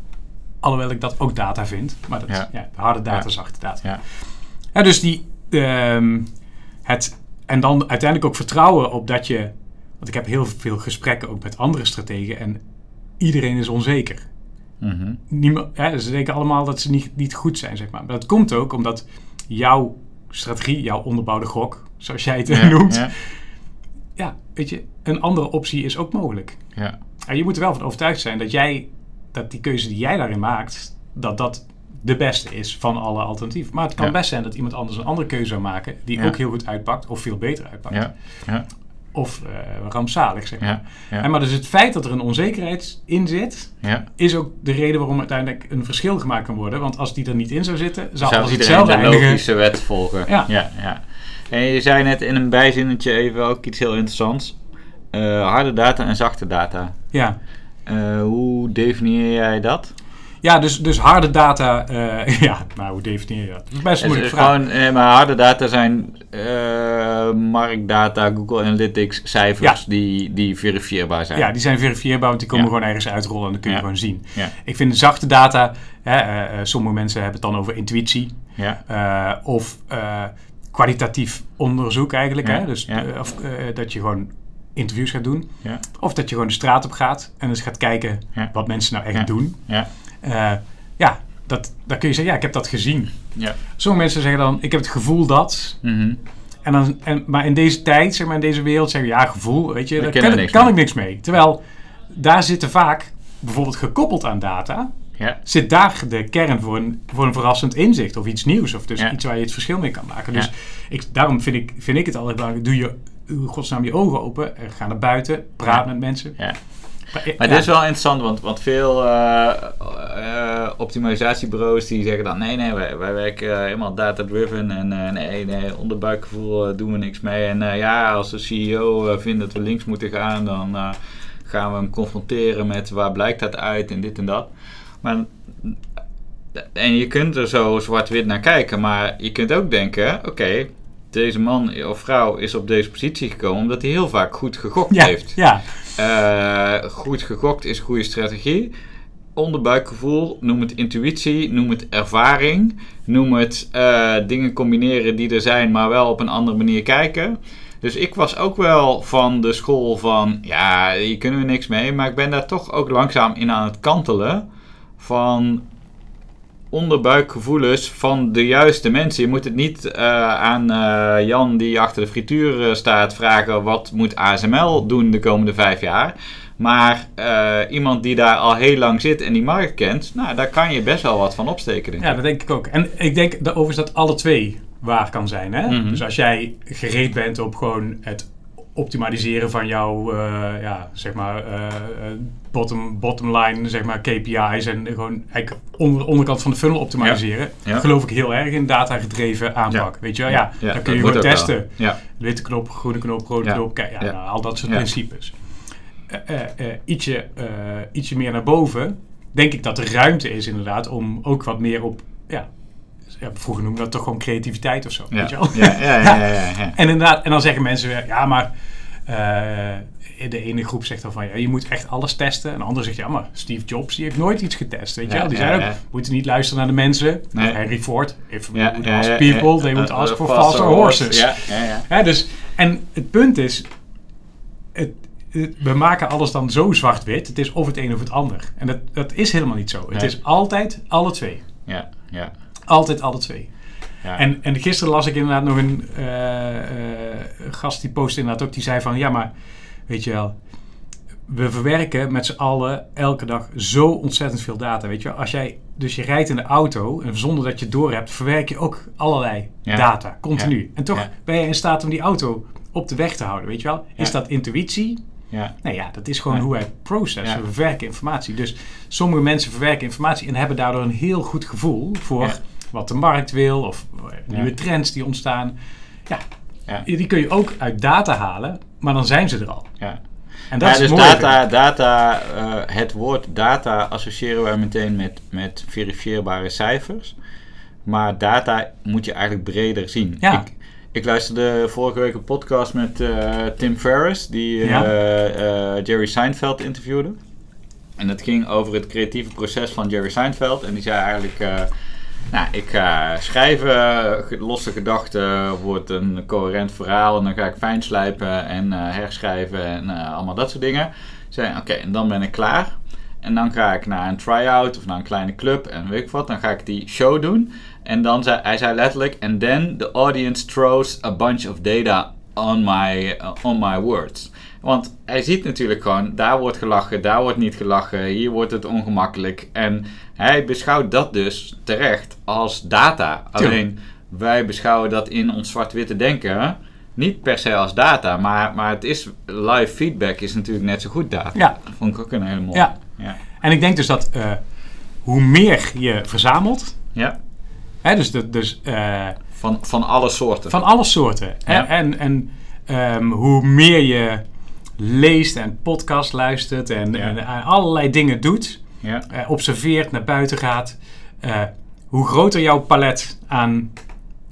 B: Alhoewel ik dat ook data vind, maar dat
A: Ja.
B: ja, harde data, zachte data.
A: Ja.
B: Ja, dus die, ehm, het, en dan uiteindelijk ook vertrouwen op dat je Want ik heb heel veel gesprekken ook met andere strategen en iedereen is onzeker.
A: Mhm.
B: Niemand, hè, ze denken allemaal dat ze niet, niet goed zijn, zeg maar. Maar dat komt ook omdat jouw strategie, jouw onderbouwde gok, zoals jij het
A: Ja,
B: noemt, ja.
A: Ja,
B: weet je, een andere optie is ook mogelijk.
A: ja,
B: En je moet er wel van overtuigd zijn dat jij, dat die keuze die jij daarin maakt, dat dat de beste is van alle alternatieven. Maar het kan
A: Ja.
B: best zijn dat iemand anders een andere keuze zou maken, die ook heel goed uitpakt, of veel beter uitpakt.
A: ja, ja,
B: Of eh, rampzalig, zeg maar.
A: ja, ja,
B: En maar dus het feit dat er een onzekerheid in zit,
A: ja.
B: is ook de reden waarom uiteindelijk een verschil gemaakt kan worden. Want als die er niet in zou zitten, zou
A: iedereen
B: hetzelfde
A: de
B: eindigen.
A: logische wet volgen?
B: Ja.
A: ja, ja. En je zei net in een bijzinnetje even ook iets heel interessants. Eh, harde data en zachte data.
B: Ja.
A: Eh, hoe definieer jij dat?
B: Ja, dus, dus harde data, eh, ja, nou hoe definieer je dat? Dat is best een
A: Het
B: moeilijke vraag.
A: gewoon, eh, maar harde data zijn eh, marktdata, Google Analytics, cijfers die, die verifieerbaar zijn.
B: Ja, die zijn verifieerbaar, want die komen
A: Ja.
B: gewoon ergens uitrollen en dan kun je
A: Ja.
B: gewoon zien. Ik vind zachte data, hè, eh, sommige mensen hebben het dan over intuïtie
A: ja,
B: of kwalitatief onderzoek eigenlijk. Hè? Dus of, dat je gewoon interviews gaat doen.
A: ja,
B: Of dat je gewoon de straat op gaat en eens gaat kijken
A: Ja.
B: wat mensen nou echt
A: Ja.
B: doen.
A: Ja,
B: Eh, ja, dat, dan kun je zeggen, ja, ik heb dat gezien.
A: ja.
B: Sommige mensen zeggen dan, ik heb het gevoel dat.
A: Mhm.
B: En dan, en, maar in deze tijd, zeg maar in deze wereld, zeggen we, ja, gevoel, weet je,
A: Daar
B: kan,
A: niks
B: ik niks mee. Terwijl, daar zitten vaak, bijvoorbeeld gekoppeld aan data,
A: ja,
B: zit daar de kern voor een, voor een verrassend inzicht of iets nieuws. Of dus
A: Ja.
B: iets waar je het verschil mee kan maken. Dus ik, daarom vind ik, vind ik het altijd belangrijk, doe je, in godsnaam je ogen open, ga naar buiten, praat met mensen.
A: ja.
B: Maar,
A: dit is wel interessant, want, want veel eh, eh, optimalisatiebureaus die zeggen dan nee, nee, wij, wij werken eh, helemaal data-driven en nee, nee, onderbuikgevoel doen we niks mee. En ja, als de CEO vindt dat we links moeten gaan, dan gaan we hem confronteren met waar blijkt dat uit en dit en dat. Maar, en je kunt er zo zwart-wit naar kijken, maar je kunt ook denken, oké, deze man of vrouw is op deze positie gekomen omdat hij heel vaak goed gegokt
B: ja,
A: heeft.
B: ja,
A: Eh, goed gegokt is goede strategie. Onderbuikgevoel, noem het intuïtie, noem het ervaring, noem het eh, dingen combineren die er zijn, maar wel op een andere manier kijken. Dus ik was ook wel van de school van, ja, hier kunnen we niks mee, maar ik ben daar toch ook langzaam in aan het kantelen van onderbuikgevoelens van de juiste mensen. Je moet het niet eh, aan eh, Jan die achter de frituur eh, staat vragen wat moet ASML doen de komende vijf jaar. Maar iemand die daar al heel lang zit en die markt kent, nou, daar kan je best wel wat van opsteken. Denk
B: ja, dat denk ik ook. En ik denk overigens dat alle twee waar kan zijn. Hè?
A: Mhm.
B: Dus als jij gereed bent op gewoon het optimaliseren van jouw eh, ja, zeg maar, eh, eh, bottom, bottom line zeg maar, KPI's en gewoon eigenlijk onder, onderkant van de funnel optimaliseren,
A: Ja. Ja.
B: geloof ik heel erg in data-gedreven aanpak.
A: Ja.
B: Weet je wel? Ja, dan kun je gewoon testen. Witte knop, groene knop, rode knop, kijk, nou, al dat soort principes. Ietsje, ietsje meer naar boven, denk ik dat er ruimte is inderdaad om ook wat meer op, ja, ja vroeger noemde dat toch gewoon creativiteit of zo.
A: ja,
B: Weet je wel?
A: ja, ja, ja, ja.
B: En inderdaad, en dan zeggen mensen weer, ja, maar eh, de ene groep zegt dan van, ja, je moet echt alles testen. En de andere zegt, ja, maar Steve Jobs, die heeft nooit iets getest, weet je wel. Die zei ook, moeten niet luisteren naar de mensen.
A: Nee.
B: Of Henry Ford, if we would ask people, they would
A: Uh,
B: ask for
A: faster
B: faster
A: horse.
B: horses.
A: Ja, ja, ja.
B: Hè, dus, en het punt is, het, het- we maken alles dan zo zwart-wit. Het is of het een of het ander. En dat, dat is helemaal niet zo. Het
A: Nee.
B: is altijd alle twee.
A: ja, ja,
B: Altijd alle twee.
A: ja.
B: En, en gisteren las ik inderdaad nog een eh, eh, gast die postte inderdaad ook. Die zei van, ja maar, weet je wel... We verwerken met z'n allen elke dag zo ontzettend veel data, weet je wel. Als jij, dus je rijdt in de auto en zonder dat je het door hebt, verwerk je ook allerlei
A: Ja.
B: data, continu.
A: Ja.
B: En toch ben je in staat om die auto op de weg te houden, weet je wel. Is dat intuïtie?
A: ja.
B: Nee, ja, dat is gewoon
A: Ja.
B: hoe wij processen.
A: Ja.
B: We verwerken informatie. Dus sommige mensen verwerken informatie en hebben daardoor een heel goed gevoel voor. Wat de markt wil of nieuwe trends die ontstaan. Ja, die kun je ook uit data halen, maar dan zijn ze er al.
A: ja.
B: En dat
A: ja,
B: is
A: dus data, data eh, het woord data associëren wij meteen met, met verifieerbare cijfers. Maar data moet je eigenlijk breder zien.
B: Ja.
A: Ik, ik luisterde vorige week een podcast met eh, Tim Ferriss, die eh,
B: Ja.
A: Jerry Seinfeld interviewde. En dat ging over het creatieve proces van Jerry Seinfeld. En die zei eigenlijk, Nou, ik ga schrijven, ge- losse gedachten, wordt een coherent verhaal. En dan ga ik fijn slijpen en eh, herschrijven en eh, allemaal dat soort dingen. Zei, oké, en dan ben ik klaar. En dan ga ik naar een try-out of naar een kleine club en weet ik wat. Dan ga ik die show doen. En dan zei hij zei letterlijk, and then the audience throws a bunch of data on my, on my words. Want hij ziet natuurlijk gewoon, daar wordt gelachen, daar wordt niet gelachen, hier wordt het ongemakkelijk. En hij beschouwt dat dus terecht als data. Alleen wij beschouwen dat in ons zwart-witte denken niet per se als data, maar, maar het is live feedback is natuurlijk net zo goed data.
B: Ja.
A: Dat vond ik ook een hele mooie.
B: Ja.
A: Ja.
B: En ik denk dus dat eh, hoe meer je verzamelt,
A: Ja.
B: hè, dus, de, dus eh,
A: Van, van alle soorten.
B: van alle soorten.
A: Ja.
B: En, en ehm, hoe meer je leest en podcast luistert en,
A: Ja.
B: en, eh, allerlei dingen doet,
A: ja.
B: eh, observeert, naar buiten gaat, eh, hoe groter jouw palet aan,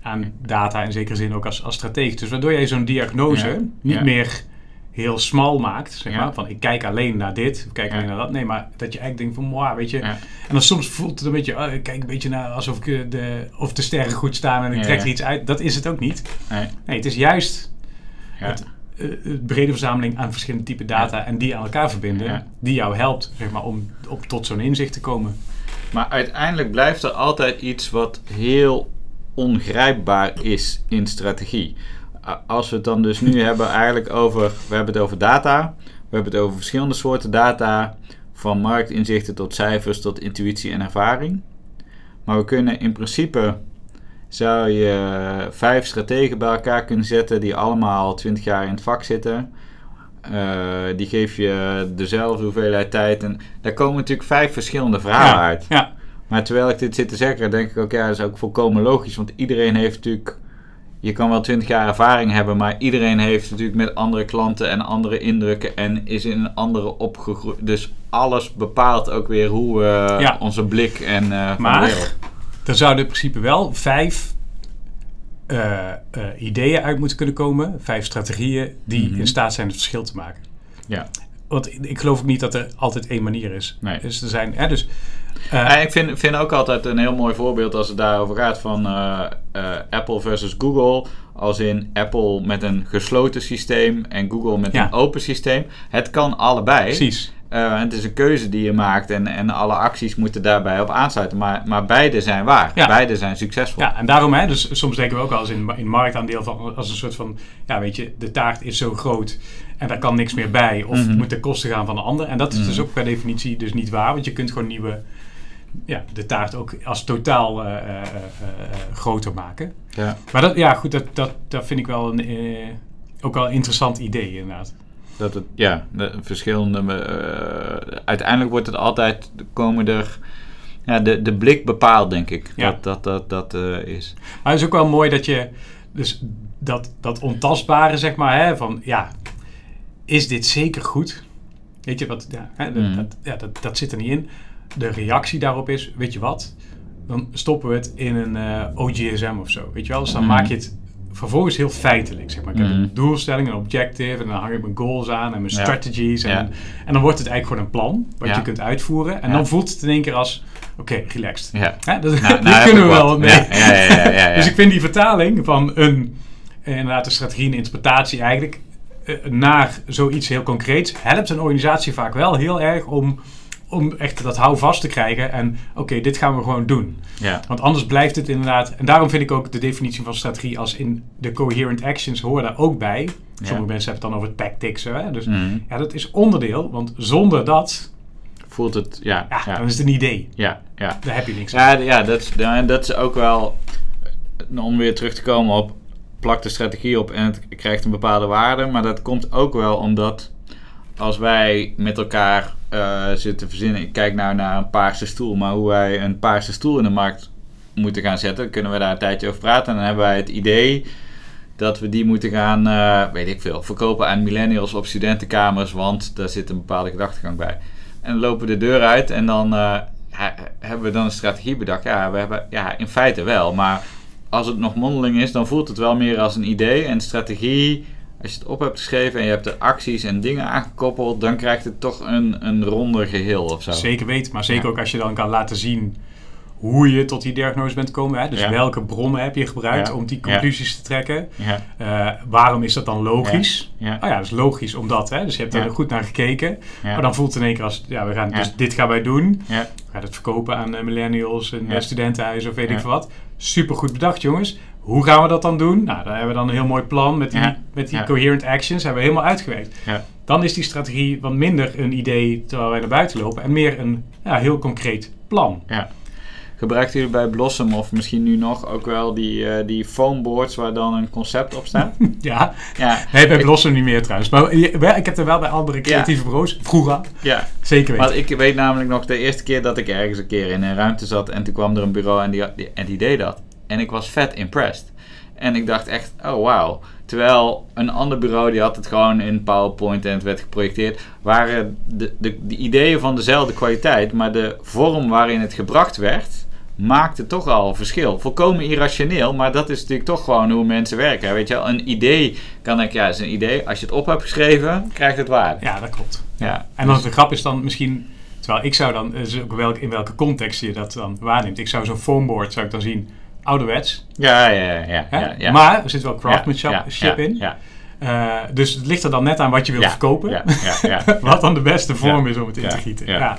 B: aan data, in zekere zin ook als, als strategie. Dus waardoor jij zo'n diagnose
A: Ja.
B: niet
A: Ja.
B: meer heel smal maakt, zeg maar. Van ik kijk alleen naar dit, of kijk alleen naar dat. Nee, maar dat je eigenlijk denkt van, wow, weet je. En dan soms voelt het een beetje, oh, ik kijk een beetje naar alsof ik eh, de, of de sterren goed staan en ik trek er iets uit. Dat is het ook niet.
A: Nee.
B: Nee, het is juist het brede verzameling aan verschillende typen data en die aan elkaar verbinden, die jou helpt, zeg maar, om, om tot zo'n inzicht te komen.
A: Maar uiteindelijk blijft er altijd iets wat heel ongrijpbaar is in strategie. Als we het dan dus nu hebben eigenlijk over, we hebben het over data, we hebben het over verschillende soorten data, van marktinzichten tot cijfers tot intuïtie en ervaring. Maar we kunnen in principe, zou je vijf strategen bij elkaar kunnen zetten die allemaal 20 jaar in het vak zitten. Eh, die geef je dezelfde hoeveelheid tijd en daar komen natuurlijk vijf verschillende verhalen
B: ja,
A: uit.
B: Ja,
A: Maar terwijl ik dit zit te zeggen, denk ik ook, ja, dat is ook volkomen logisch. Want iedereen heeft natuurlijk, je kan wel 20 jaar ervaring hebben, maar iedereen heeft natuurlijk met andere klanten en andere indrukken en is in een andere opgegroeid. Dus alles bepaalt ook weer hoe
B: Ja.
A: onze blik en eh van
B: Maar-
A: de wereld.
B: Er zouden in principe wel vijf eh, eh, ideeën uit moeten kunnen komen, vijf strategieën die
A: Mhm.
B: in staat zijn het verschil te maken.
A: Ja.
B: Want ik- geloof ook niet dat er altijd één manier is.
A: Nee.
B: Dus er zijn, hè, dus, eh,
A: ik vind, vind ook altijd een heel mooi voorbeeld als het daarover gaat van Apple versus Google. Als in Apple met een gesloten systeem en Google met
B: Ja.
A: een open systeem. Het kan allebei.
B: precies.
A: Eh, het is een keuze die je maakt en, en alle acties moeten daarbij op aansluiten. Maar, maar beide zijn waar.
B: Ja.
A: Beide zijn succesvol.
B: Ja, en daarom, hè, dus soms denken we ook wel eens in, in marktaandeel van als een soort van, ja, weet je, de taart is zo groot en daar kan niks meer bij, of het moet ten koste gaan van de ander. En dat is dus
A: Mhm.
B: ook per definitie dus niet waar, want je kunt gewoon nieuwe, ja, de taart ook als totaal eh, eh, groter maken.
A: Ja.
B: Maar dat, ja, goed, dat, dat, dat vind ik wel een, ook wel een interessant idee, inderdaad.
A: Dat het, ja, de verschillende. eh, uiteindelijk wordt het altijd. komen er. Ja, de, de blik bepaalt, denk ik.
B: Ja.
A: Dat dat, dat, dat eh, is.
B: Maar het is ook wel mooi dat je, dus dat, dat ontastbare, zeg maar, hè, van ja, is dit zeker goed? Weet je wat, ja, hè, dat,
A: Mhm.
B: dat, ja, dat, dat zit er niet in. De reactie daarop is, weet je wat, dan stoppen we het in een eh, OGSM of zo, weet je wel? Dus dan
A: Mhm.
B: maak je het vervolgens heel feitelijk, zeg maar. Ik heb
A: Mhm.
B: een doelstelling, een objective, en dan hang ik mijn goals aan en mijn
A: Ja.
B: strategies. En,
A: Ja.
B: en dan wordt het eigenlijk gewoon een plan, wat
A: Ja.
B: je kunt uitvoeren. En dan voelt het in één keer als, oké, relaxed.
A: Ja.
B: Dat,
A: Nou,
B: daar
A: nou
B: kunnen we wel
A: wat.
B: mee.
A: Ja, ja, ja, ja, ja, ja.
B: Dus ik vind die vertaling van een, inderdaad, een strategie en interpretatie eigenlijk eh, naar zoiets heel concreets helpt een organisatie vaak wel heel erg om, om echt dat houvast te krijgen en oké, dit gaan we gewoon doen.
A: ja.
B: Want anders blijft het inderdaad, en daarom vind ik ook de definitie van strategie als in de coherent actions horen daar ook bij. Sommige
A: Ja.
B: mensen hebben het dan over tactics, hè? dus
A: Mhm.
B: ja, dat is onderdeel, want zonder dat,
A: Voelt het. Ja,
B: ja,
A: ja,
B: dan is het een idee.
A: ja, ja.
B: Daar heb je niks aan.
A: Ja, ja dat, is, ja, dat is ook wel. eh, Om weer terug te komen op. Plak de strategie op en het krijgt een bepaalde waarde. Maar dat komt ook wel omdat. Als wij met elkaar eh, zitten verzinnen. Ik kijk nou naar een paarse stoel. Maar hoe wij een paarse stoel in de markt moeten gaan zetten. Kunnen we daar een tijdje over praten. En dan hebben wij het idee. Dat we die moeten gaan, eh, weet ik veel, verkopen aan millennials op studentenkamers. Want daar zit een bepaalde gedachtegang bij. En dan lopen we de deur uit en dan eh, hebben we dan een strategie bedacht. Ja, we hebben, ja, in feite wel. Maar als het nog mondeling is, dan voelt het wel meer als een idee. En strategie, als je het op hebt geschreven en je hebt er acties en dingen aangekoppeld, dan krijgt het toch een, een ronder geheel of zo.
B: Zeker weten, maar zeker
A: Ja.
B: ook als je dan kan laten zien hoe je tot die diagnose bent gekomen. Hè? Dus
A: Ja.
B: welke bronnen heb je gebruikt
A: Ja.
B: om die conclusies te trekken.
A: Ja,
B: Eh, waarom is dat dan logisch?
A: ja,
B: Oh ja, dat is logisch omdat. Hè? Dus je hebt er goed naar gekeken. Maar dan voelt het in één keer als, ja, we gaan, dus dit gaan wij doen.
A: ja.
B: We gaan het verkopen aan eh, millennials en eh, studentenhuizen of weet ik veel wat. Super goed bedacht, jongens. Hoe gaan we dat dan doen? Nou, daar hebben we dan een heel mooi plan met die,
A: Ja.
B: met die
A: Ja.
B: coherent actions. Hebben we helemaal uitgewerkt.
A: Ja.
B: Dan is die strategie wat minder een idee terwijl wij naar buiten lopen. En meer een ja, heel concreet plan.
A: Ja. Gebruikt jullie bij Blossom of misschien nu nog ook wel die, eh die foamboards waar dan een concept op staat?
B: Ja,
A: ja,
B: nee, bij
A: Ik-
B: Blossom niet meer trouwens. Maar ik heb er wel bij andere creatieve bureaus, vroeger,
A: ja.
B: zeker weten.
A: Want ik weet namelijk nog de eerste keer dat ik ergens een keer in een ruimte zat en toen kwam er een bureau en die, die- en die deed dat. En ik was vet impressed. En ik dacht echt, oh wauw. Terwijl een ander bureau die had het gewoon in PowerPoint en het werd geprojecteerd. Waren de, de, de ideeën van dezelfde kwaliteit, maar de vorm waarin het gebracht werd, maakte toch al verschil. Volkomen irrationeel, maar dat is natuurlijk toch gewoon hoe mensen werken. Weet je wel, een idee kan ik, ja, is een idee. Als je het op hebt geschreven, krijgt het waarde.
B: Ja, dat klopt.
A: Ja,
B: En dan
A: dus-
B: de grap is dan misschien... Terwijl ik zou dan, dus ook welk, in welke context je dat dan waarneemt. Ik zou zo'n foamboard, zou ik dan zien, ouderwets.
A: ja, ja, ja, ja, ja, ja.
B: Maar er zit wel craftsmanship in.
A: Ja,
B: Eh, dus het ligt er dan net aan wat je wilt verkopen.
A: ja, ja, ja.
B: wat dan de beste vorm is om het in te gieten.
A: Ja,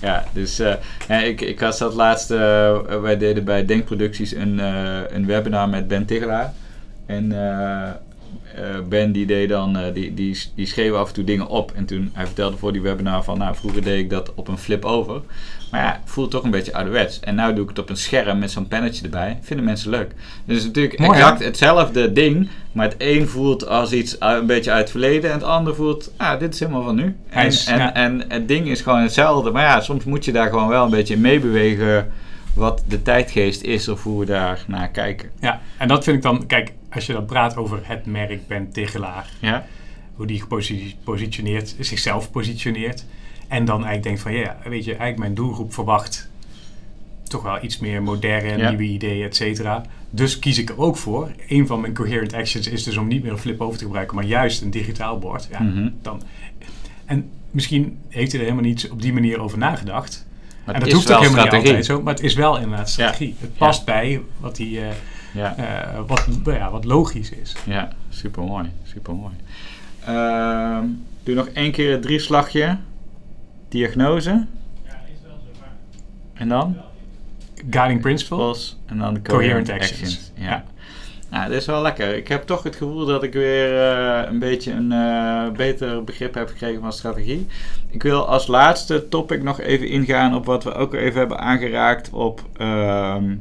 B: Ja.
A: dus eh, ja, ik, ik had dat laatst, eh, wij deden bij Denkproducties een, eh, een webinar met Ben Tigelaar. En eh, eh, Ben die deed dan, eh, die, die, die schreef af en toe dingen op. En toen, hij vertelde voor die webinar van, nou vroeger deed ik dat op een flip over. Maar ja, het voelt toch een beetje ouderwets. En nu doe ik het op een scherm met zo'n pennetje erbij. Vinden mensen leuk. Dus het is natuurlijk
B: Mooi, hè?
A: exact hetzelfde ding. Maar het een voelt als iets uit- een beetje uit het verleden. En het ander voelt, ah, dit is helemaal van nu. En,
B: is-
A: en,
B: ja.
A: en het ding is gewoon hetzelfde. Maar ja, soms moet je daar gewoon wel een beetje in meebewegen. Wat de tijdgeest is of hoe we daar naar kijken.
B: Ja, en dat vind ik dan... Kijk, als je dan praat over het merk Ben Tigelaar...
A: Ja,
B: hoe die geposi- positioneert, zichzelf positioneert. En dan eigenlijk denkt van, ja, weet je, eigenlijk mijn doelgroep verwacht toch wel iets meer moderne,
A: Ja.
B: nieuwe ideeën, et cetera. Dus kies ik er ook voor. Een van mijn coherent actions is dus om niet meer een flip over te gebruiken, maar juist een digitaal bord. Ja,
A: Mhm.
B: dan, en misschien heeft hij er helemaal niet op die manier over nagedacht.
A: maar
B: en dat
A: is
B: hoeft ook helemaal
A: strategie.
B: niet altijd zo, maar het is wel inderdaad strategie. Het past bij wat, die, eh,
A: Ja,
B: eh, wat, ja, wat logisch is.
A: ja super mooi. Super mooi. Ehm, doe nog één keer het drieslagje. Diagnose. En dan?
B: Guiding principle.
A: Pos en dan de
B: Coherent
A: coherent,
B: actions.
A: actions. Ja.
B: Ja.
A: Nou, dit is wel lekker. Ik heb toch het gevoel dat ik weer eh, een beetje een eh, beter begrip heb gekregen van strategie. Ik wil als laatste topic nog even ingaan op wat we ook even hebben aangeraakt op ehm,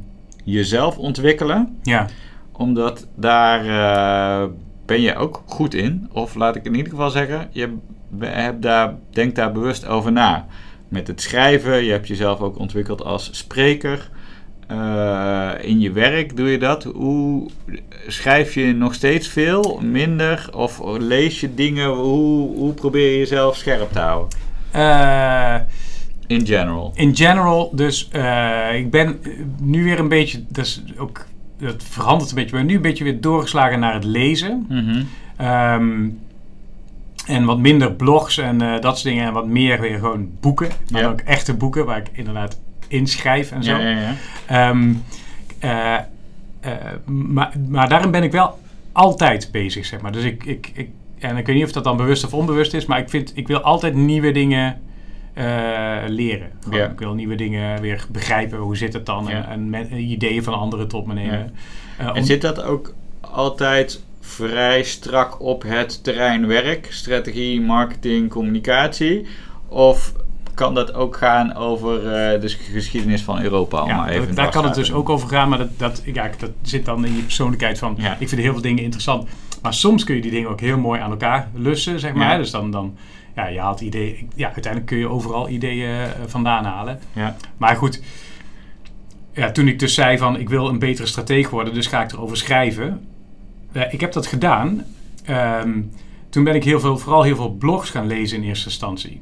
A: jezelf ontwikkelen.
B: Ja.
A: Omdat daar eh, ben je ook goed in. Of laat ik in ieder geval zeggen, je hebt daar, denk daar bewust over na. Met het schrijven, je hebt jezelf ook ontwikkeld als spreker. Eh, in je werk doe je dat. Hoe schrijf je nog steeds veel, minder? Of lees je dingen? Hoe, hoe probeer je jezelf scherp te houden?
B: Eh,
A: In general.
B: in general, dus eh, ik ben nu weer een beetje, dus ook, dat verandert een beetje, ben nu een beetje weer doorgeslagen naar het lezen.
A: Mhm.
B: Ehm, en wat minder blogs en eh, dat soort dingen. En wat meer weer gewoon boeken. Maar
A: Ja.
B: ook echte boeken waar ik inderdaad inschrijf en zo.
A: Ja, ja, ja.
B: Ehm, eh, maar, maar daarin ben ik wel altijd bezig, zeg maar. Dus ik, ik, ik, en ik weet niet of dat dan bewust of onbewust is, maar ik, vind, ik wil altijd nieuwe dingen leren. Gewoon. Ik wil nieuwe dingen weer begrijpen, hoe zit het dan? En, en met- ideeën van anderen tot me nemen. Eh,
A: En zit dat ook altijd vrij strak op het terrein werk, strategie, marketing, communicatie? Of kan dat ook gaan over eh, de geschiedenis van Europa?
B: Ja,
A: maar even
B: dat- daar kan het dus ook over gaan, maar dat, dat, ja, dat zit dan in je persoonlijkheid van,
A: Ja.
B: ik vind heel veel dingen interessant. Maar soms kun je die dingen ook heel mooi aan elkaar lussen, zeg maar.
A: Ja.
B: Dus dan, dan ja, je haalt ideeën, ja, uiteindelijk kun je overal ideeën eh, vandaan halen.
A: Ja,
B: Maar goed, ja, toen ik dus zei van, ik wil een betere strateeg worden, dus ga ik erover schrijven. Eh, ik heb dat gedaan. Ehm, toen ben ik heel veel, vooral heel veel blogs gaan lezen in eerste instantie.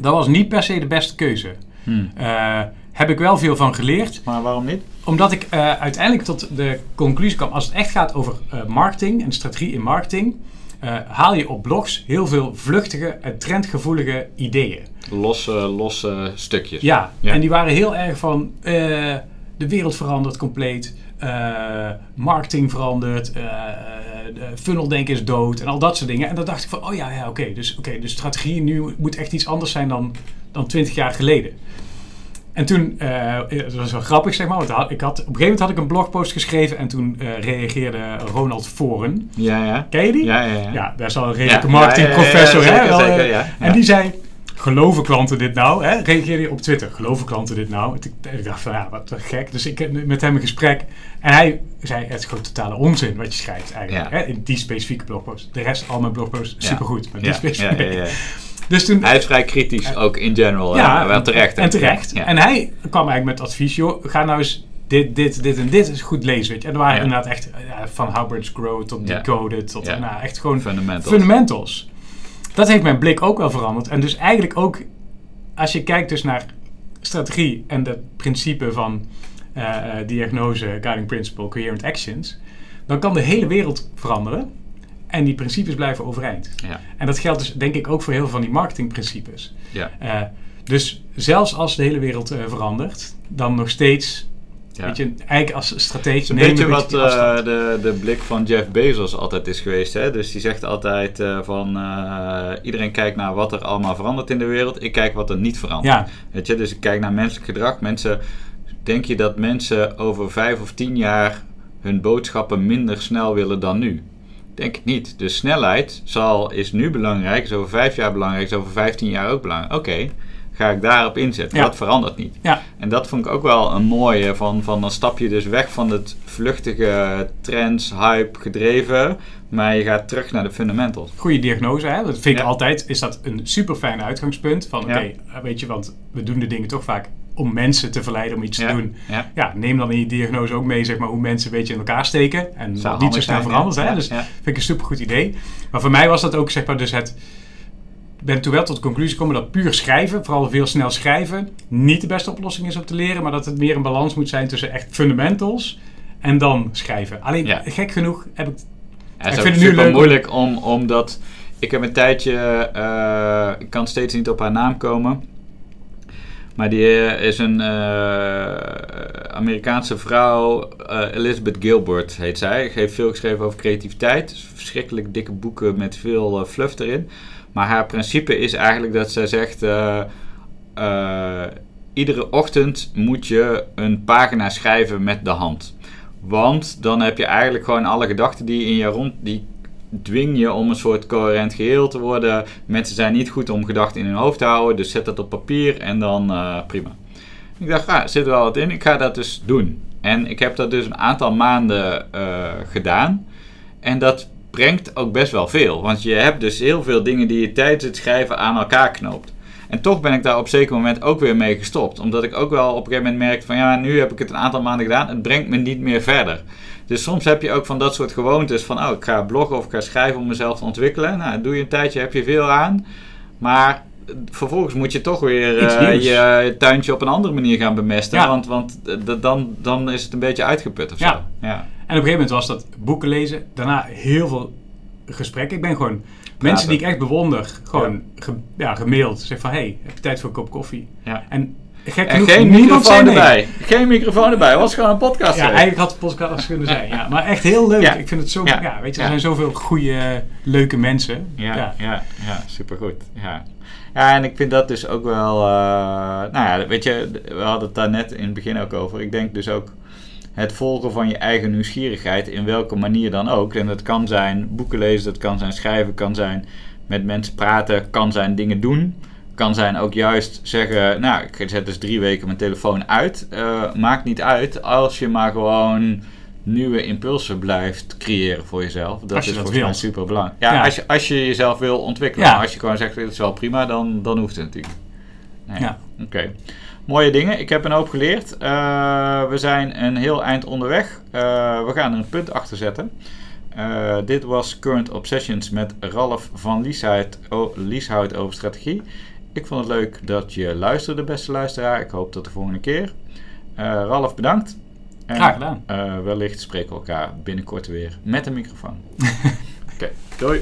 B: Dat was niet per se de beste keuze.
A: Hm.
B: Eh, heb ik wel veel van geleerd.
A: maar waarom niet?
B: Omdat ik uiteindelijk tot de conclusie kwam, als het echt gaat over marketing en strategie in marketing, eh, haal je op blogs heel veel vluchtige en trendgevoelige ideeën.
A: Losse, losse stukjes.
B: Ja,
A: Ja.
B: en die waren heel erg van eh, de wereld verandert compleet, eh, marketing verandert, de funneldenken is dood en al dat soort dingen. En dan dacht ik van, oh ja, ja oké, dus oké, de strategie nu moet echt iets anders zijn dan, dan 20 jaar geleden. En toen, eh dat was wel grappig zeg maar, want ik had, op een gegeven moment had ik een blogpost geschreven en toen eh, reageerde Ronald Voren.
A: Ja, ja.
B: Ken je die?
A: Ja, ja, ja.
B: Ja, best wel een redelijke marketingprofessor. hè? eh. En die zei, geloven klanten dit nou? Hè? Reageerde je op Twitter, geloven klanten dit nou? En ik, dacht van, ja, wat gek. Dus ik heb met hem een gesprek. En hij zei, het is gewoon totale onzin wat je schrijft eigenlijk.
A: Ja.
B: Hè? In die specifieke blogpost. De rest, al mijn blogposts, supergoed. Maar die
A: Ja, ja,
B: specifieke. Dus toen...
A: Hij is vrij kritisch, ook in general. Ja, wel terecht.
B: En terecht.
A: Ja.
B: En hij kwam eigenlijk met advies, joh, ga nou eens dit, dit, dit en dit eens goed lezen. Weet je. En er waren
A: Ja.
B: inderdaad echt ja, van Hubbard's Grow tot. Decoded, tot nou, echt gewoon
A: Fundamentals.
B: fundamentals. Dat heeft mijn blik ook wel veranderd. En dus eigenlijk ook, als je kijkt dus naar strategie en het principe van eh, eh, diagnose, guiding principle, coherent actions, dan kan de hele wereld veranderen en die principes blijven overeind.
A: Ja,
B: En dat geldt dus denk ik ook voor heel veel van die marketingprincipes.
A: ja.
B: Eh, dus zelfs als de hele wereld eh, verandert, dan nog steeds,
A: ja.
B: weet je, eigenlijk als strategie
A: Een
B: neem
A: beetje
B: een
A: wat eh, de, de blik van Jeff Bezos altijd is geweest. Hè? Dus die zegt altijd eh, van eh, iedereen kijkt naar wat er allemaal verandert in de wereld. Ik kijk wat er niet verandert.
B: ja,
A: Weet je? Dus ik kijk naar menselijk gedrag. Mensen, denk je dat mensen over vijf of tien jaar hun boodschappen minder snel willen dan nu? Denk ik niet. De snelheid zal, is nu belangrijk, is over vijf jaar belangrijk, is over vijftien jaar ook belangrijk. Oké, ga ik daarop inzetten.
B: Ja.
A: Dat verandert niet.
B: ja,
A: En dat vond ik ook wel een mooie van, van dan stap je dus weg van het vluchtige trends, hype gedreven, maar je gaat terug naar de fundamentals.
B: goede diagnose. Hè? Dat vind ik
A: Ja.
B: altijd, is dat een super fijn uitgangspunt. Van oké, eh, weet je, want we doen de dingen toch vaak om mensen te verleiden om iets
A: Ja,
B: te doen.
A: ja.
B: Ja, neem dan in je diagnose ook mee zeg maar, hoe mensen een beetje in elkaar steken. En wat niet zo snel verandert. Hè? Dus vind ik een super goed idee. Maar voor mij was dat ook zeg maar dus het... Ik ben toen wel tot de conclusie gekomen dat puur schrijven, vooral veel snel schrijven, niet de beste oplossing is om te leren. Maar dat het meer een balans moet zijn tussen echt fundamentals en dan schrijven. Alleen, gek genoeg heb ik... Ik vind het nu leuk om-
A: moeilijk om, omdat ik heb een tijdje, eh, ik kan steeds niet op haar naam komen. Maar die eh, is een eh, Amerikaanse vrouw, eh, Elizabeth Gilbert heet zij. Heeft veel geschreven over creativiteit. Dus verschrikkelijk dikke boeken met veel fluff erin. Maar haar principe is eigenlijk dat zij zegt... iedere ochtend moet je een pagina schrijven met de hand. Want dan heb je eigenlijk gewoon alle gedachten die in je rond... Die dwing je om een soort coherent geheel te worden. Mensen zijn niet goed om gedachten in hun hoofd te houden. Dus zet dat op papier en dan eh, prima. Ik dacht, ah, zit wel wat in. Ik ga dat dus doen. En ik heb dat dus een aantal maanden eh, gedaan. En dat brengt ook best wel veel. Want je hebt dus heel veel dingen die je tijdens het schrijven aan elkaar knoopt. En toch ben ik daar op zeker moment ook weer mee gestopt. Omdat ik ook wel op een gegeven moment merkte van ja, nu heb ik het een aantal maanden gedaan. Het brengt me niet meer verder. Dus soms heb je ook van dat soort gewoontes van oh, ik ga bloggen of ik ga schrijven om mezelf te ontwikkelen. Nou, doe je een tijdje, heb je veel aan. Maar vervolgens moet je toch weer eh, je, je tuintje op een andere manier gaan bemesten.
B: Ja.
A: Want, want eh, dan, dan is het een beetje uitgeput of
B: Ja.
A: zo. Ja.
B: En op een gegeven moment was dat boeken lezen, daarna heel veel gesprekken. Ik ben gewoon mensen die ik echt bewonder, gewoon ge- ja, gemaild. Zeg van, hey, heb je tijd voor een kop koffie?
A: Ja.
B: En gek
A: En
B: genoeg,
A: geen microfoon erbij. Geen microfoon erbij. Het was gewoon een podcast.
B: Ja, eigenlijk had het podcast kunnen zijn. Ja. Maar echt heel leuk.
A: Ja.
B: Ik vind het zo, ja.
A: Ja.
B: weet je, er
A: Ja.
B: zijn zoveel goede, leuke mensen.
A: Ja, ja. ja, supergoed. Ja. ja, en ik vind dat dus ook wel... eh, nou ja, weet je, we hadden het daar net in het begin ook over. Ik denk dus ook het volgen van je eigen nieuwsgierigheid, in welke manier dan ook. En dat kan zijn boeken lezen, dat kan zijn schrijven, kan zijn met mensen praten, kan zijn dingen doen. Kan zijn ook juist zeggen, nou, ik zet dus drie weken mijn telefoon uit. Eh, maakt niet uit als je maar gewoon nieuwe impulsen blijft creëren voor jezelf. Dat
B: je
A: is volgens mij super belangrijk. Ja,
B: Ja.
A: Als, je, als je jezelf wil ontwikkelen.
B: Ja.
A: Als je gewoon zegt, dit is wel prima, dan, dan hoeft het natuurlijk. Nee.
B: Ja.
A: Oké. Mooie dingen. Ik heb een hoop geleerd. Eh, we zijn een heel eind onderweg. Eh, we gaan er een punt achter zetten. Dit was Current Obsessions met Ralf van Lieshout, Lieshout over strategie. Ik vond het leuk dat je luisterde, beste luisteraar. Ik hoop tot de volgende keer. Eh, Ralf, bedankt. En,
B: Graag gedaan.
A: eh, wellicht spreken we elkaar binnenkort weer met een microfoon. Oké, doei.